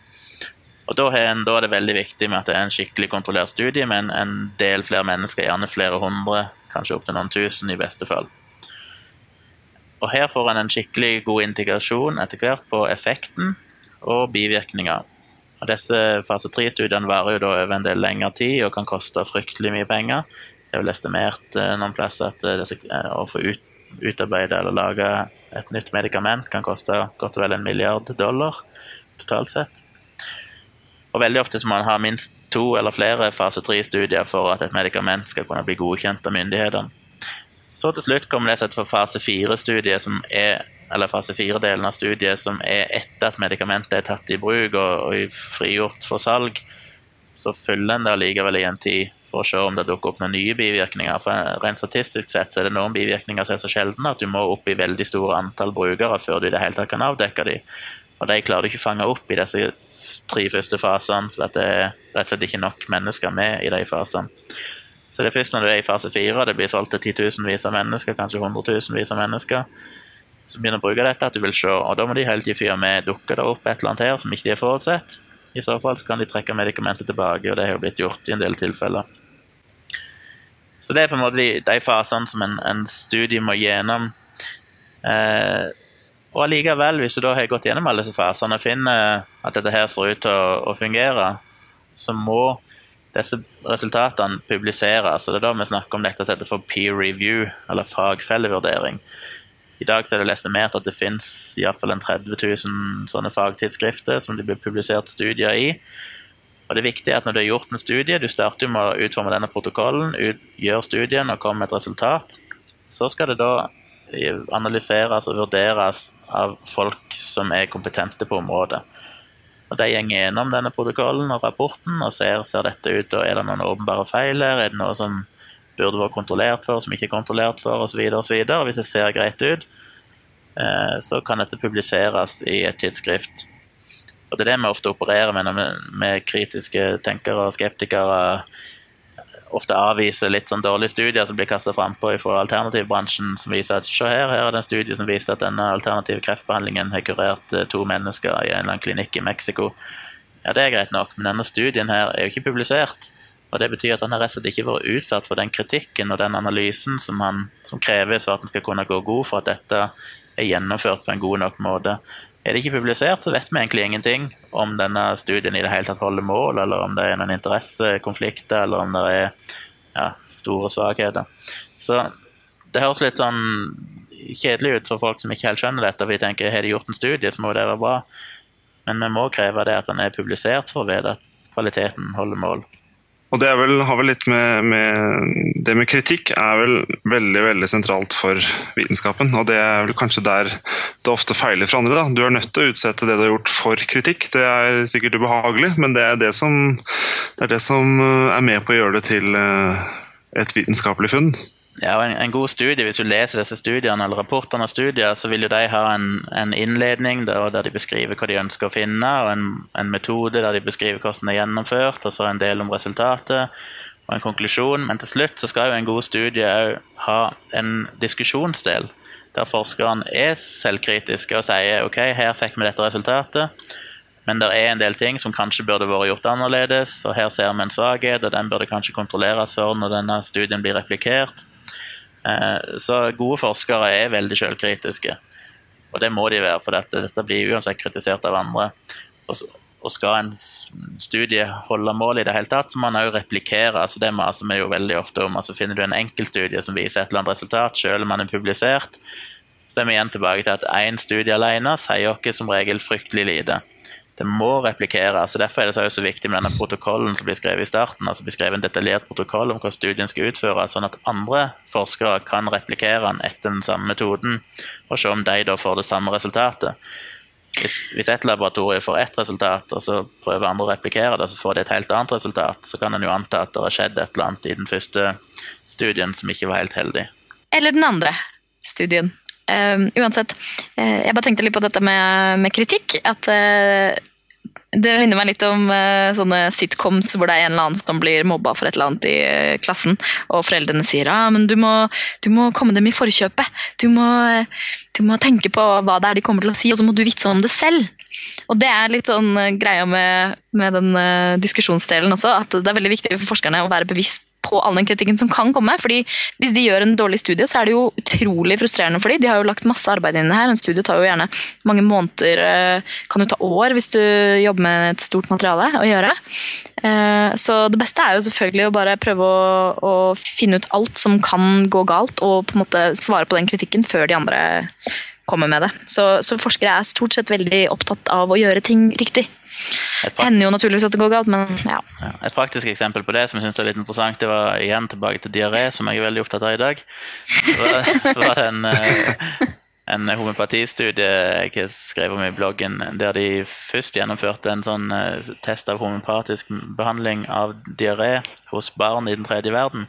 Og da en, da er, det veldig viktig med at det er en skikkelig kontrollert studie med en, en del flere mennesker, gjerne flere hundre, kanskje opptil noen tusen i beste fall. Og Her får en en skikkelig god integrasjon etter hvert på effekten og bivirkninger. Og Disse fase 3-studiene varer jo da over en del lengre tid og kan koste fryktelig mye penger. Det er vel estimert eh, noen plasser at eh, disse, eh, å få ut, utarbeide eller lage et nytt medikament kan koste godt og vel en milliard dollar totalt sett. Og veldig ofte så må man ha minst to eller flere fase 3-studier for at et medikament skal kunne bli godkjent av myndighetene. Så til slutt kommer det seg for fase eller fase 4-delen av studiet som er etter at medikamentet er tatt i bruk og, og frigjort for salg, så følger en det allikevel i en tid for å se om det dukker opp noen nye bivirkninger. For Rent statistisk sett så er det noen bivirkninger som er så sjeldne at du må opp i veldig store antall brukere før du i det hele tatt kan avdekke dem. Og de klarer du ikke å fange opp i disse tre første fasene, for det er rett og slett ikke nok mennesker med i de fasene. Så det er først når du er i fase fire og det blir solgt til titusenvis av mennesker, kanskje hundretusenvis av mennesker, som begynner å bruke dette, at du vil se. Og da må de hele tida fyre med dukker det opp et eller annet her som ikke de har forutsett. I så fall så kan de trekke medikamentet tilbake, og det har jo blitt gjort i en del tilfeller. Så det er på en måte de, de fasene som en, en, studie må gjennom. Eh, og allikevel, hvis du da har gått gjennom alle disse fasene og finner at dette her ser ut til å, å fungere, så må disse resultatene publiseres. Det er da vi snakker om dette som heter for peer review, eller fagfellevurdering. I dag så er det estimert at det finnes iallfall 30 000 sånne fagtidsskrifter som det blir publisert studier i. Og det er viktig at når du har gjort en studie, du starter med å utforme denne protokollen, ut, gjør studien og kommer med et resultat, så skal det da analyseres og vurderes av folk som er kompetente på området. Og De går gjennom denne protokollen og rapporten og ser ser dette ut, og er det noen åpenbare feil her, er det noe som burde vært kontrollert for, som ikke er kontrollert for, osv. Hvis det ser greit ut, eh, så kan dette publiseres i et tidsskrift. Og Det er det vi ofte opererer med når vi kritiske tenkere og skeptikere ofte avviser litt sånn dårlige studier som blir kasta frampå fra alternativbransjen, som viser at se her, her er det en studie som viser at denne alternative kreftbehandlingen har kurert eh, to mennesker i en eller annen klinikk i Mexico. Ja, det er greit nok, men denne studien her er jo ikke publisert. Og Det betyr at han har rett og slett ikke vært utsatt for den kritikken og den analysen som, han, som kreves for at en skal kunne gå god for at dette er gjennomført på en god nok måte. Er det ikke publisert, så vet vi egentlig ingenting om denne studien i det hele tatt holder mål, eller om det er noen interessekonflikter, eller om det er ja, store svakheter. Så det høres litt sånn kjedelig ut for folk som ikke helt skjønner dette, for de tenker har de gjort en studie, så må det være bra. Men vi må kreve det at den er publisert for å vite at kvaliteten holder mål. Og det vel, har vel litt med, med, Det med kritikk er vel veldig veldig sentralt for vitenskapen. Og det er vel kanskje der det ofte feiler for andre. da. Du er nødt til å utsette det du har gjort for kritikk. Det er sikkert ubehagelig, men det er det som, det er, det som er med på å gjøre det til eh, et vitenskapelig funn. Ja, en, en, god studie, Hvis du leser disse studiene eller rapportene av studier, så vil jo de ha en, en innledning der, der, de beskriver hva de ønsker å finne, og en, en, metode der de beskriver hvordan det er gjennomført, og så en del om resultatet og en konklusjon. Men til slutt så skal jo en god studie òg ha en diskusjonsdel, der forskeren er selvkritiske og sier ok, her fikk vi dette resultatet. Men det er en del ting som kanskje burde vært gjort annerledes. og Her ser vi en svakhet, og den burde kanskje kontrolleres når denne studien blir replikert. Eh, så gode forskere er veldig selvkritiske. Og det må de være, for dette, dette blir uansett kritisert av andre. Og, skal en studie holde mål i det hele tatt, så må man òg replikere. altså Det maser vi jo veldig ofte om. altså Finner du en enkeltstudie som viser et eller annet resultat, selv om den er publisert, så er vi igjen tilbake til at én studie alene sier oss som regel fryktelig lite. Det må replikeres. så Derfor er det så viktig med denne protokollen som blir skrevet i starten. altså blir skrevet En detaljert protokoll om hva studien skal utføre, sånn at andre forskere kan replikere den etter den samme metoden, og se om de da får det samme resultatet. Hvis, hvis et laboratorium får ett resultat, og så prøver andre å replikere det, så får de et helt annet resultat, så kan en jo anta at det har skjedd et eller annet i den første studien som ikke var helt heldig. Eller den andre studien. Uh, uansett, uh, jeg bare tenkte litt på dette med, med kritikk. At uh, det minner meg litt om uh, sånne sitcoms hvor det er en eller annen som blir mobba for et eller annet i uh, klassen, og foreldrene sier ah, men du må, du må komme dem i forkjøpet. Du må, du må, tenke på hva det er de kommer til å si, og så må du vitse om det selv. Og Det er litt sånn uh, greia med, med den diskusjonsdelen også, at det er veldig viktig for forskerne å være bevisst på all den kritikken som kan komme. fordi Hvis de gjør en dårlig studie, så er det jo utrolig frustrerende for dem. De har jo lagt masse arbeid inn i det her. En studie tar jo gjerne mange måneder, eh, kan jo ta år hvis du jobber med et stort materiale å gjøre. Eh, så det beste er jo selvfølgelig å bare prøve å, å finne ut alt som kan gå galt, og på en måte svare på den kritikken før de andre kommer med det. Så, så, forskere er stort sett veldig opptatt av å gjøre ting riktig. Det hender jo naturligvis at det går galt, men ja. ja. Et praktisk eksempel på det som jeg synes er litt interessant, det var igjen tilbake til diaré, som jeg er veldig opptatt av i dag. Så så var det en, eh, en homopatistudie jeg skrev om i bloggen, der de først gjennomførte en sånn eh, test av homopatisk behandling av diaré hos barn i den tredje verden.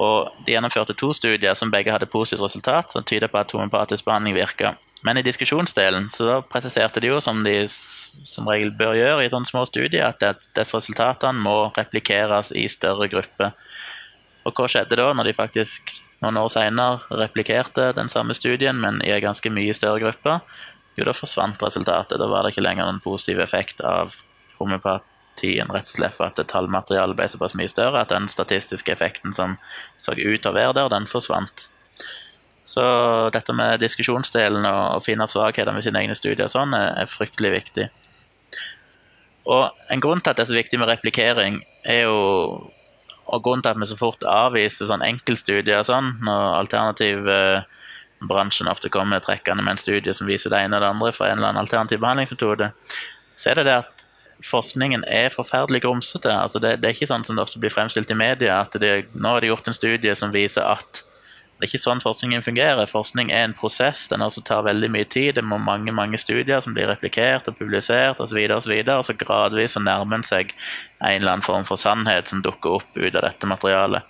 Og De gjennomførte to studier som begge hadde positivt resultat, som tyder på at homopatisk behandling virker. Men i diskusjonsdelen så presiserte de jo, som de som regel bør gjøre i sånne små studier, at disse resultatene må replikeres i større grupper. Og hva skjedde da, når de faktisk noen år senere replikerte den samme studien, men i en ganske mye større gruppe? Jo, da forsvant resultatet. Da var det ikke lenger noen positiv effekt av homopat tiden, rett og slett for at tallmaterialet ble såpass mye større at den statistiske effekten som så ut til å være der, den forsvant. Så dette med diskusjonsdelen og å finne svakheter med sine egne studier og sånn, er, fryktelig viktig. Og En grunn til at det er så viktig med replikering, er jo og grunnen til at vi så fort avviser sånn enkeltstudier og sånn, når alternativbransjen ofte kommer trekkende med en studie som viser det ene og det andre fra en eller annen alternativ behandlingsmetode, så er det det at forskningen er forferdelig grumsete. Altså det, det, er ikke sånn som det ofte blir fremstilt i media, at det, nå er det gjort en studie som viser at det er ikke sånn forskningen fungerer. Forskning er en prosess. Den også tar veldig mye tid. Det må mange mange studier som blir replikert og publisert osv. Og, så videre, og, så gradvis så nærmer en seg en eller annen form for sannhet som dukker opp ut av dette materialet.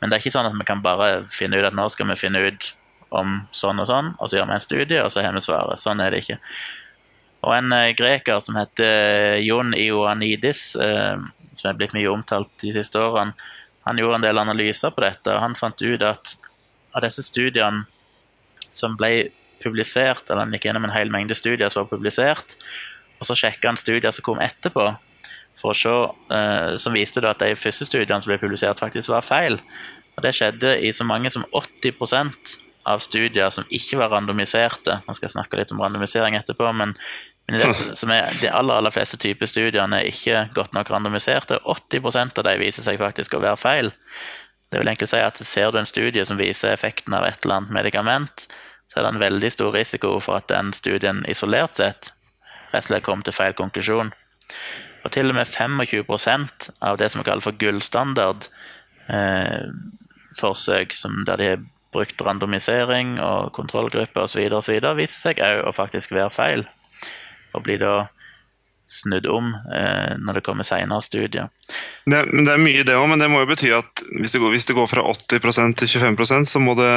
Men det er ikke sånn at vi kan bare finne ut at nå skal vi finne ut om sånn og sånn, og så gjør vi en studie, og så har vi svaret. Sånn er det ikke. Og en eh, greker som heter Jon Ioannidis, eh, som er blitt mye omtalt de siste årene, han gjorde en del analyser på dette. og Han fant ut at av disse studiene som ble publisert, eller han gikk gjennom en hel mengde studier som var publisert, og så sjekka han studier som kom etterpå, for å se, eh, som viste at de første studiene som ble publisert, faktisk var feil. Og Det skjedde i så mange som 80% av studier som ikke var randomiserte. Man skal snakke litt om randomisering etterpå, men men det som er, de aller, aller fleste typer studiene er ikke godt nok randomiserte. 80% av de viser seg faktisk å være feil. Det vil egentlig si at Ser du en studie som viser effekten av et eller annet medikament, så er det en veldig stor risiko for at den studien isolert sett rett og slett kommer til feil konklusjon. Og til og med 25% av det som vi kaller for gullstandard eh, der de har brukt randomisering og kontrollgrupper osv., viser seg òg å faktisk være feil og blir da snudd om eh, når det kommer senere studier. Det, det, er mye det òg, men det må jo bety at hvis det går, hvis det går fra 80 til 25% så må det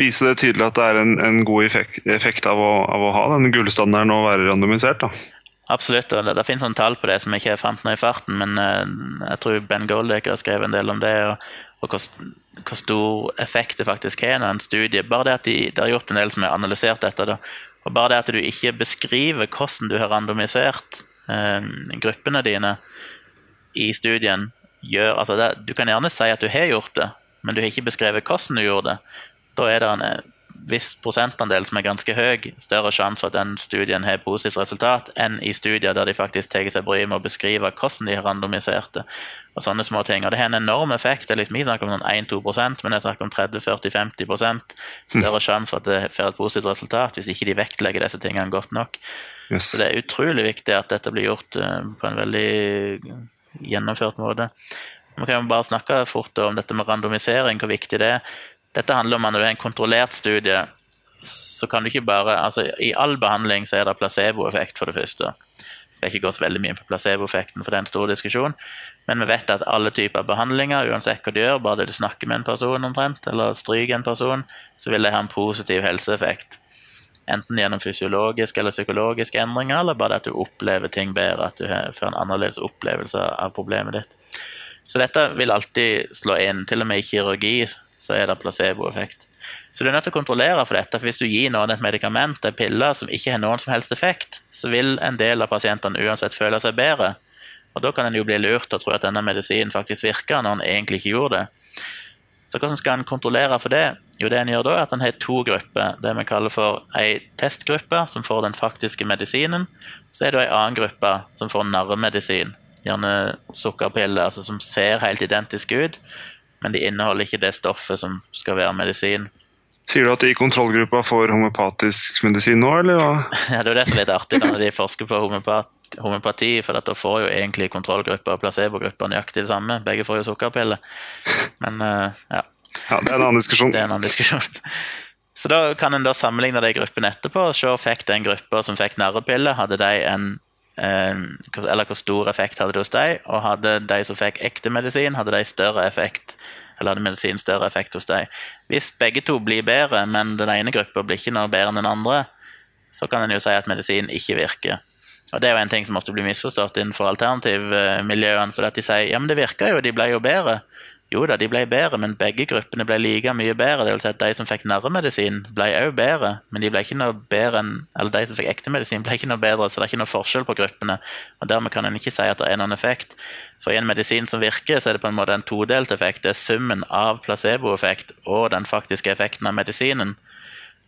vise det tydelig at det er en, en god effekt, effekt av, å, av, å, ha den gullstandarden og være randomisert. da. Absolutt. og Det, det finnes noen tall på det som jeg ikke fant nå i farten, men eh, jeg tror Ben Goldecker har skrevet en del om det. og, og hvor, stor effekt det faktisk har når en studie. Bare det at de, de har gjort en del som har analysert dette, da, og Bare det at du ikke beskriver hvordan du har randomisert eh, gruppene dine i studien, gjør altså det, Du kan gjerne si at du har gjort det, men du har ikke beskrevet hvordan du gjorde det. Da er det en, viss prosentandel som er ganske høy, større sjanse for at den studien har positivt resultat, enn i studier der de faktisk tar seg bryet med å beskrive hvordan de har randomisert det. Og sånne små ting. Og det har en enorm effekt. Det er liksom ikke snakk om sånn 1-2% men det er snakk om 30-40-50 større sjanse for at det får et positivt resultat hvis ikke de vektlegger disse tingene godt nok. Yes. Så det er utrolig viktig at dette blir gjort eh, på en veldig gjennomført måte. Vi kan bare snakke fort om dette med randomisering, hvor viktig det er. Dette handler om at når det er en kontrollert studie, så kan du ikke bare altså I all behandling så er det placeboeffekt, for det første. Jeg skal ikke gå så veldig mye på placeboeffekten, for det er en stor diskusjon. Men vi vet at alle typer behandlinger, uansett hva du gjør, bare du snakker med en person omtrent, eller stryker en person, så vil det ha en positiv helseeffekt. Enten gjennom fysiologiske eller psykologiske endringer, eller bare at du opplever ting bedre, at du får en annerledes opplevelse av problemet ditt. Så dette vil alltid slå inn. Til og med i kirurgi så er det placeboeffekt. Så du er nødt til å kontrollere for dette. for Hvis du gir noen et medikament, en pille, som ikke har noen som helst effekt, så vil en del av pasientene uansett føle seg bedre. Og Da kan en jo bli lurt og tro at denne medisinen faktisk virker, når den egentlig ikke gjorde det. Så hvordan skal en kontrollere for det? Jo, det en gjør da er at en har to grupper. Det vi kaller for ei testgruppe, som får den faktiske medisinen. Så er det ei annen gruppe som får narremedisin. Gjerne sukkerpiller altså som ser helt identiske ut, men de inneholder ikke det stoffet som skal være medisin. Sier du at de i kontrollgruppa får homopatisk medisin nå, eller hva? Ja, Det er jo det som er litt artig når de forsker på homopat homopati, for da får jo egentlig kontrollgruppa og placebogruppa nøyaktig det samme. Begge får jo sukkerpiller. Men uh, ja. Ja, Det er en annen diskusjon. Det er en annen diskusjon. Så da kan en da sammenligne de gruppene etterpå og se fikk den gruppa som fikk narrepille, hadde de en eh, Eller hvor stor effekt hadde det hos deg, og hadde de som fikk ekte medisin, hadde de større effekt eller hadde medisin større effekt hos deg. Hvis begge to blir bedre, men den ene gruppa blir ikke noe bedre enn den andre, så kan en jo si at medisin ikke virker. Og Det er jo en ting som ofte blir misforstått innenfor alternativmiljøene. For at de sier ja, men det virker jo, de ble jo bedre. Jo da, de ble bedre, men begge gruppene ble like mye bedre. Det vil si at De som fikk narremedisin, ble òg bedre, men de ble ikke noe bedre enn, eller de som fikk ekte medisin, ble ikke noe bedre, så det er ikke noe forskjell på gruppene. og Dermed kan en ikke si at det er noen effekt. For i en medisin som virker, så er det på en måte en todelt effekt. Det er summen av placeboeffekt og den faktiske effekten av medisinen.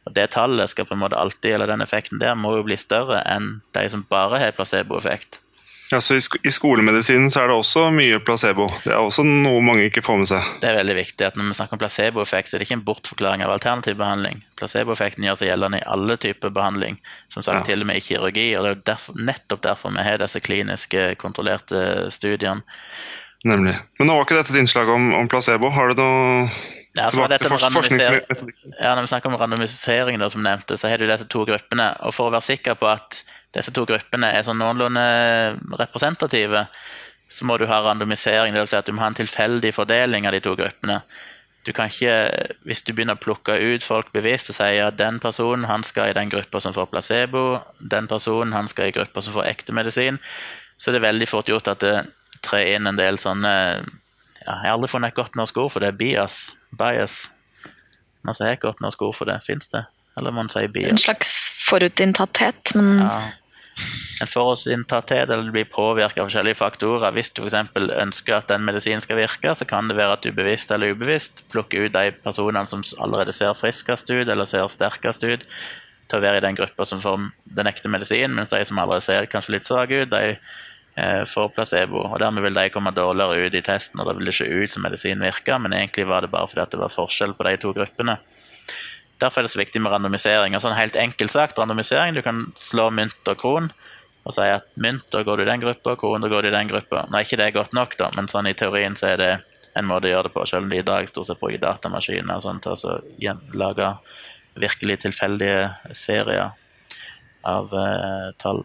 Og Det tallet skal på en måte alltid, eller den effekten der må jo bli større enn de som bare har placeboeffekt. Ja, så I skolemedisinen så er det også mye placebo. Det er også noe mange ikke får med seg. Det er veldig viktig at Når vi snakker om placeboeffekt, så er det ikke en bortforklaring av alternativ behandling. Placeboeffekten gjør seg gjeldende i alle typer behandling, som sagt Ja. til og med i kirurgi. og Det er derfor, nettopp derfor vi har disse kliniske, kontrollerte studiene. Nemlig. Men nå var ikke dette et innslag om, om placebo. Har du noe Ja, så tilbake til med fors- randomisering- forskningsmetodikken? Ja, Når vi snakker om randomisering, da, som nevnte, så har du disse to gruppene. og For å være sikker på at disse to gruppene er sånn noenlunde representative, så må du ha randomisering. Det vil si at du må ha en tilfeldig fordeling av de to gruppene. Du kan ikke, Hvis du begynner å plukke ut folk bevisst og sier at den personen han skal i den gruppa som får placebo, den personen han skal i gruppa som får ekte medisin, så er det veldig fort gjort at det trer inn en del sånne ja, Jeg har aldri funnet et godt norsk ord for det. Bias. Bias. men så har et godt norsk ord for det. Fins det? Eller man si En slags forutinntatthet, men Ja. En forutinntatthet, eller du blir påvirket av forskjellige faktorer. Hvis du f.eks. ønsker at den medisinen skal virke, så kan det være at du bevisst eller ubevisst plukker ut de personene som allerede ser friskest ut eller ser sterkest ut, til å være i den gruppa som får den ekte medisinen, mens de som allerede ser kanskje litt svake ut, de eh, får placebo. og Dermed vil de komme dårligere ut i testen, og da vil det ikke ut som medisinen virker, men egentlig var det bare fordi det var forskjell på de to gruppene. Derfor er det så viktig med randomisering. Altså en helt enkel sagt, randomisering, Du kan slå mynt og kron og si at mynt, da går du i den gruppa, kron, da går du i den gruppa. Nå er ikke det godt nok, da, men sånn i teorien så er det en måte å gjøre det på, selv om de i dag stort sett bruker datamaskiner og sånt, til å lage virkelig tilfeldige serier av eh, tall.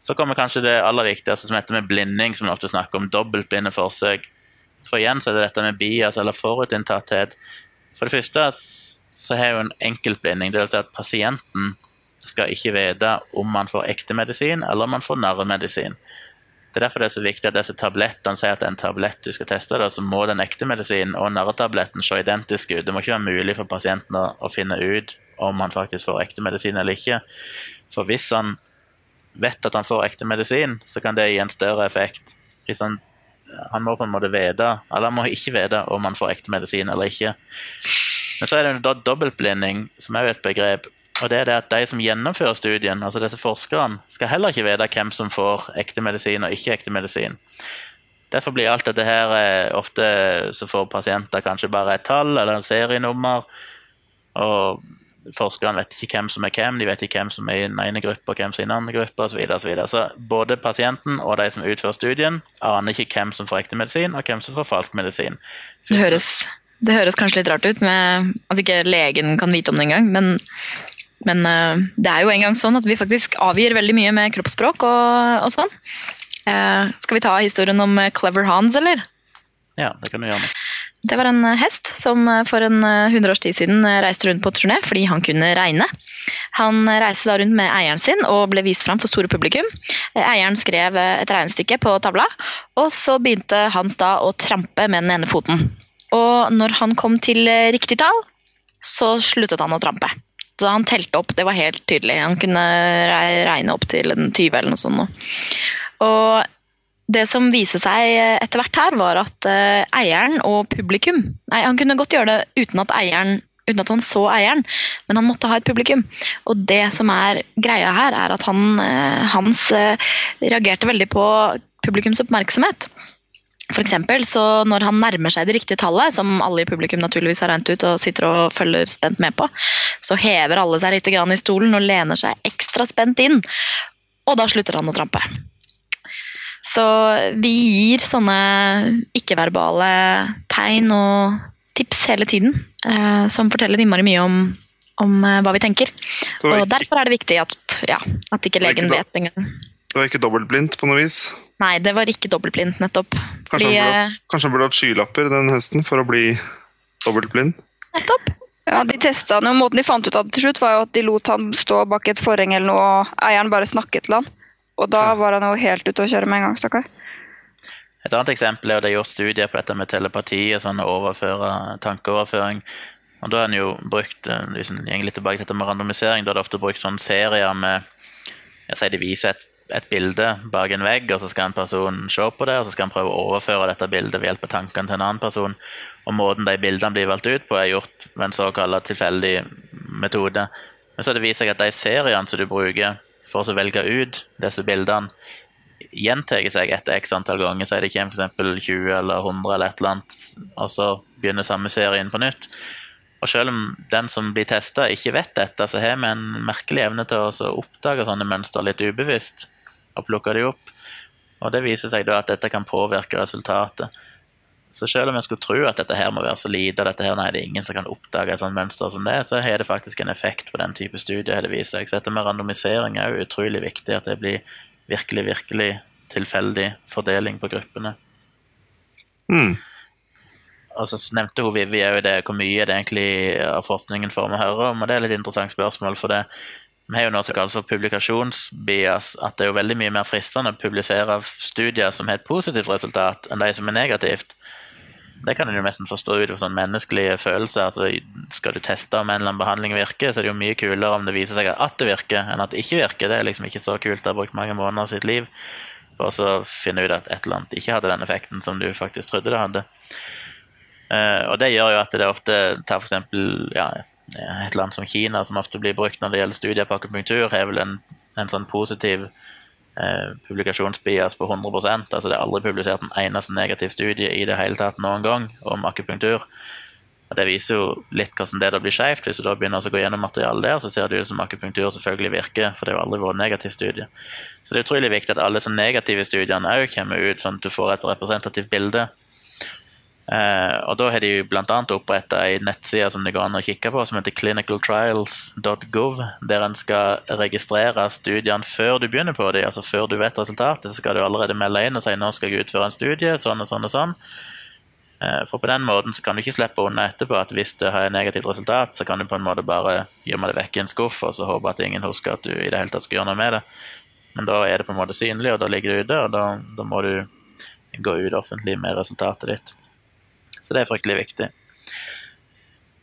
Så kommer kanskje det aller viktigste, som heter med blinding, som vi ofte snakker om, dobbeltblinde forsøk. For igjen så er det dette med bias, eller forutinntatthet. For det første så har jo en enkeltblinding, det vil si at pasienten skal ikke vite om man får ekte medisin eller om man får narremedisin. Det er derfor det er så viktig at disse tablettene sier at det er en tablett du skal teste, så må den ekte medisinen og narretabletten se identiske ut. Det må ikke være mulig for pasienten å, å finne ut om han faktisk får ekte medisin eller ikke. For hvis han vet at han får ekte medisin, så kan det gi en større effekt. Hvis han, han må på en måte vite, eller han må ikke vite om han får ekte medisin eller ikke. Men så er det da dobbeltblinding, som er jo et begrep. Og det er det at de som gjennomfører studien, altså disse forskerne, skal heller ikke vite hvem som får ekte medisin og ikke ekte medisin. Derfor blir alt dette her eh, ofte så får pasienter kanskje bare et tall eller en serienummer. Og forskerne vet ikke hvem som er hvem, de vet ikke hvem som er i den ene gruppa hvem som er i den andre gruppa osv. Så, videre, og så, videre. så både pasienten og de som utfører studien, aner ikke hvem som får ekte medisin og hvem som får falsk medisin. Det høres, det høres kanskje litt rart ut med at ikke legen kan vite om det engang, men, men eh, det er jo engang sånn at vi faktisk avgir veldig mye med kroppsspråk og, og sånn. Eh, skal vi ta historien om Clever Hans, eller? Ja, det kan du gjøre. Det var en eh, hest som eh, for en eh, hundre års tid siden eh, reiste rundt på turné fordi han kunne regne. Han eh, reiste da rundt med eieren sin og ble vist fram for store publikum. Eh, Eieren skrev eh, et regnestykke på tavla, og så begynte Hans da å trampe med den ene foten. Og når han kom til eh, riktig tall, så sluttet han å trampe. Så han telte opp, det var helt tydelig. Han kunne regne opp til en 20 eller noe sånt. Og det som viste seg etter hvert her, var at eh, eieren og publikum Nei, han kunne godt gjøre det uten at eieren uten at han så eieren, men han måtte ha et publikum. Og det som er greia her, er at han, eh, Hans eh, reagerte veldig på publikums oppmerksomhet. For eksempel, så når han nærmer seg det riktige tallet, som alle i publikum naturligvis har regnet ut og sitter og følger spent med på, så hever alle seg litt i stolen og lener seg ekstra spent inn. Og da slutter han å trampe. Så vi gir sånne ikke-verbale tegn og tips hele tiden, eh, som forteller innmari mye om, om eh, hva vi tenker. Ikke, Og derfor er det viktig at, ja, at ikke legen Ikke vet engang. det var ikke dobbeltblindt på noe vis. Nei, det var ikke dobbeltblindt, nettopp. Kanskje Fordi, han, burde, eh, kanskje han burde hatt skylapper, den hesten, for å bli dobbeltblind? nettopp. Ja, de testet han jo. Måten de fant ut av det til slutt, var jo at de lot han stå bak et forheng eller noe, og eieren bare snakket til han. Og da var han jo helt ute å kjøre med en gang, stakkar. Et annet eksempel er at det er gjort studier på dette med telepati og sånn tankeoverføring. Og da har en jo brukt, eh, hvis en går litt tilbake til dette med randomisering, da er det ofte brukt sånne serier med jeg sier De viser et, et bilde bak en vegg, og så skal en person se på det, og så skal en prøve å overføre dette bildet ved hjelp av tankene til en annen person. Og måten de bildene blir valgt ut på, er gjort med en såkalt tilfeldig metode. Men så har det vist seg at de seriene som du bruker for å velge ut disse bildene, gjentar seg etter x antall ganger. Så det kommer f.eks. 20 eller 100 eller et eller annet, og så begynner samme serien på nytt. Og selv om den som blir testa, ikke vet dette, så har vi en merkelig evne til å oppdage sånne mønster litt ubevisst og plukke de opp. Og det viser seg da at dette kan påvirke resultatet. Så selv om jeg skulle tro at dette her må være så lite, dette her, nei, det er ingen som kan oppdage et sånt mønster som det, så har det faktisk en effekt på den type studier, det vist seg. Så dette med randomisering er jo utrolig viktig, at det blir virkelig, virkelig tilfeldig fordeling på gruppene. Mm. Og så nevnte hun Vivi òg det, hvor mye det egentlig av forskningen får vi høre om, og det er et litt interessant spørsmål, for det vi har jo noe som kalles for publikasjonsbias, at det er jo veldig mye mer fristende å publisere studier som har et positivt resultat, enn de som er negativt. Det kan en jo nesten forstå ut fra sånn menneskelige følelser. altså Skal du teste om en eller annen behandling virker, så er det jo mye kulere om det viser seg at det virker, enn at det ikke virker. Det er liksom ikke så kult. Det har brukt mange måneder av sitt liv for å finne ut at et eller annet ikke hadde den effekten som du faktisk trodde det hadde. Eh, og det gjør jo at det ofte tar f.eks. Ja, et land som Kina, som ofte blir brukt når det gjelder studier på akupunktur, har vel en, en sånn positiv eh, publikasjonsbias på 100% Altså det er aldri publisert en eneste negativ studie i det hele tatt noen gang om akupunktur. Og Det viser jo litt hvordan det da blir skjevt. Hvis du da begynner å gå gjennom materialet der, så ser det ut som akupunktur selvfølgelig virker, for det har jo aldri vært negativ studie. Så det er utrolig viktig at alle disse negative studiene òg kommer ut, sånn at du får et representativt bilde. Eh, og da har de bl.a. oppretta ei nettside som det går an å kikke på, som heter clinicaltrials.gov, der en skal registrere studiene før du begynner på dem. Altså før du vet resultatet, så skal du allerede melde inn og si nå skal jeg utføre en studie, sånn og sånn og sånn. Eh, For på den måten så kan du ikke slippe unna etterpå at hvis du har et negativt resultat, så kan du på en måte bare gjemme det vekk i en skuff og så håpe at ingen husker at du i det hele tatt skal gjøre noe med det. Men da er det på en måte synlig, og da ligger det ute, og da, da må du gå ut offentlig med resultatet ditt. Så det er fryktelig viktig.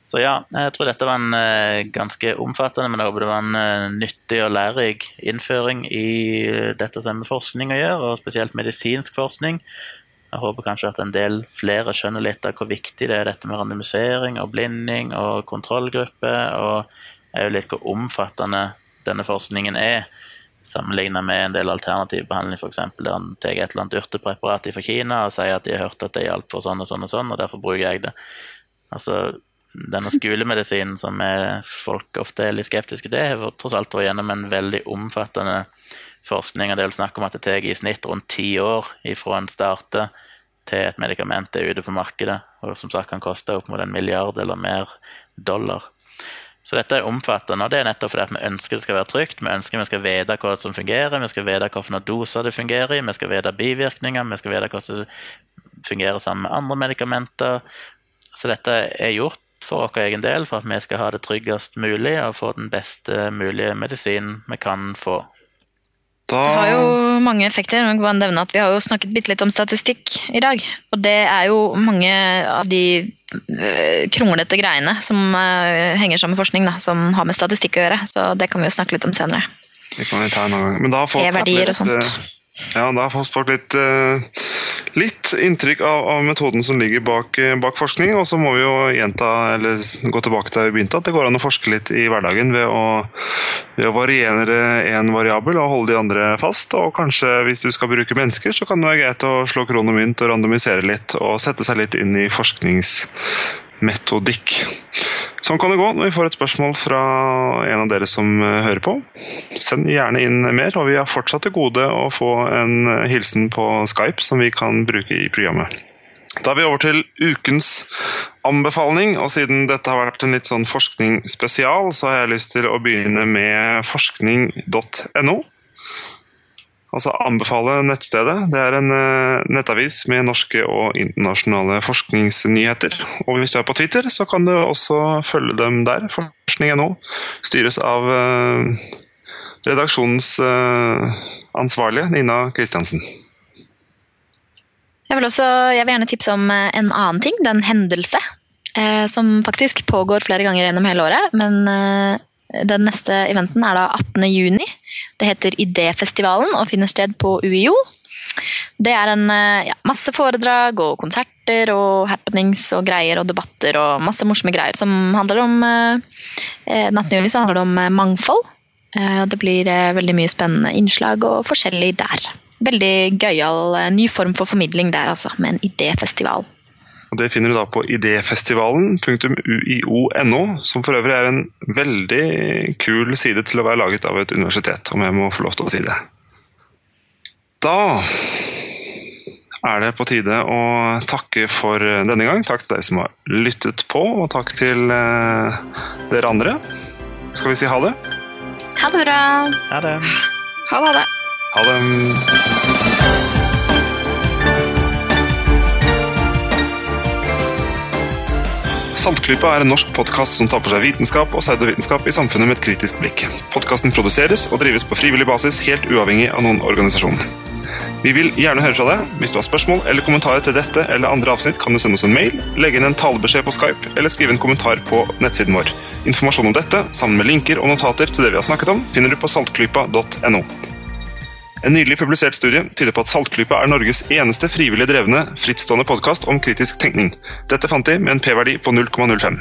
Så ja, jeg tror dette var en eh, ganske omfattende, men jeg håper det var en eh, nyttig og lærerik innføring i dette som med forskning å gjøre, og spesielt medisinsk forskning. Jeg håper kanskje at en del flere skjønner litt av hvor viktig det er dette med randomisering og blinding og kontrollgruppe, og litt hvor omfattende denne forskningen er, sammenlignet med en del alternativ behandling, f.eks. der han tar et eller annet urtepreparat fra Kina og sier at de har hørt at det hjalp for sånn og sånn og sånn, og derfor bruker jeg det. Altså, denne skolemedisinen som folk ofte er litt skeptiske til, har tross alt vært gjennom en veldig omfattende forskning. og Det er snakk om at det tar i snitt rundt ti år ifra en starter til et medikament er ute på markedet, og som sagt kan koste opp mot en milliard eller mer dollar. Så dette er omfattende, og det er nettopp fordi at vi ønsker det skal være trygt. Vi ønsker vi skal vite hva som fungerer, vi skal vite hvilke doser det fungerer i, vi skal vite bivirkninger, vi skal vite hvordan det fungerer sammen med andre medikamenter. Så dette er gjort for vår egen del, for at vi skal ha det tryggest mulig og få den beste mulige medisinen vi kan få. Da... Det har jo mange effekter. Jeg kan nevne at Vi har jo snakket bitte litt om statistikk i dag. Og det er jo mange av de kronglete greiene som øh, henger sammen med forskning, da, som har med statistikk å gjøre. Så det kan vi jo snakke litt om senere. Det kan vi ta en gang. Men da har folk E-verdier og sånt. Ja, da har folk litt, litt inntrykk av, av, metoden som ligger bak, bak, forskning. Og så må vi jo gjenta, eller gå tilbake til vi begynte, at det går an å forske litt i hverdagen ved å, ved å variere én variabel og holde de andre fast. Og kanskje hvis du skal bruke mennesker, så kan det være greit å slå kron og mynt og randomisere litt og sette seg litt inn i forsknings metodikk. Sånn kan det gå når vi får et spørsmål fra en av dere som eh, hører på. Send gjerne inn mer, og vi har fortsatt til gode å få en hilsen på Skype som vi kan bruke i programmet. Da er vi over til ukens anbefaling, og siden dette har vært en litt sånn forskningsspesial, så har jeg lyst til å begynne med forskning.no altså anbefale nettstedet. Det er en uh, nettavis med norske og internasjonale forskningsnyheter. Og hvis du er på Twitter, så kan du også følge dem der. Forskning.no styres av uh, redaksjonens uh, ansvarlige, Nina Kristiansen. Jeg vil, også, jeg vil gjerne tipse om en annen ting. Det er en hendelse som faktisk pågår flere ganger gjennom hele året. Men den neste eventen er da 18.6. Det heter Idéfestivalen og finner sted på UiO. Det er en eh, ja, masse foredrag og konserter og happenings og greier og debatter og masse morsomme greier som handler om eh, eh så handler det om eh, mangfold. Eh, det blir eh, veldig mye spennende innslag og forskjellig der. Veldig gøyal ny form for formidling der, altså, med en idéfestival. Det finner du da på idéfestivalen.uio.no, som for øvrig er en veldig kul side til å være laget av et universitet, om jeg må få lov til å si det. Da er det på tide å takke for denne gang. Takk til deg som har lyttet på, og takk til uh, dere andre. Skal vi si ha det? Ha det bra. Ha det. Ha det. Ha det. Saltklypa er en norsk podkast som tar for seg vitenskap og pseudovitenskap i samfunnet med et kritisk blikk. Podkasten produseres og drives på frivillig basis, helt uavhengig av noen organisasjon. Vi vil gjerne høre fra deg. Hvis du har spørsmål eller kommentarer til dette eller andre avsnitt, kan du sende oss en mail, legge inn en talebeskjed på Skype eller skrive en kommentar på nettsiden vår. Informasjon om dette, sammen med linker og notater til det vi har snakket om, finner du på saltklypa.no. En nylig publisert studie tyder på at Saltklypa er Norges eneste frivillig drevne, frittstående podkast om kritisk tenkning. Dette fant de med en P-verdi på 0,05.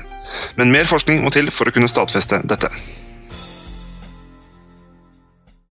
Men mer forskning må til for å kunne stadfeste dette.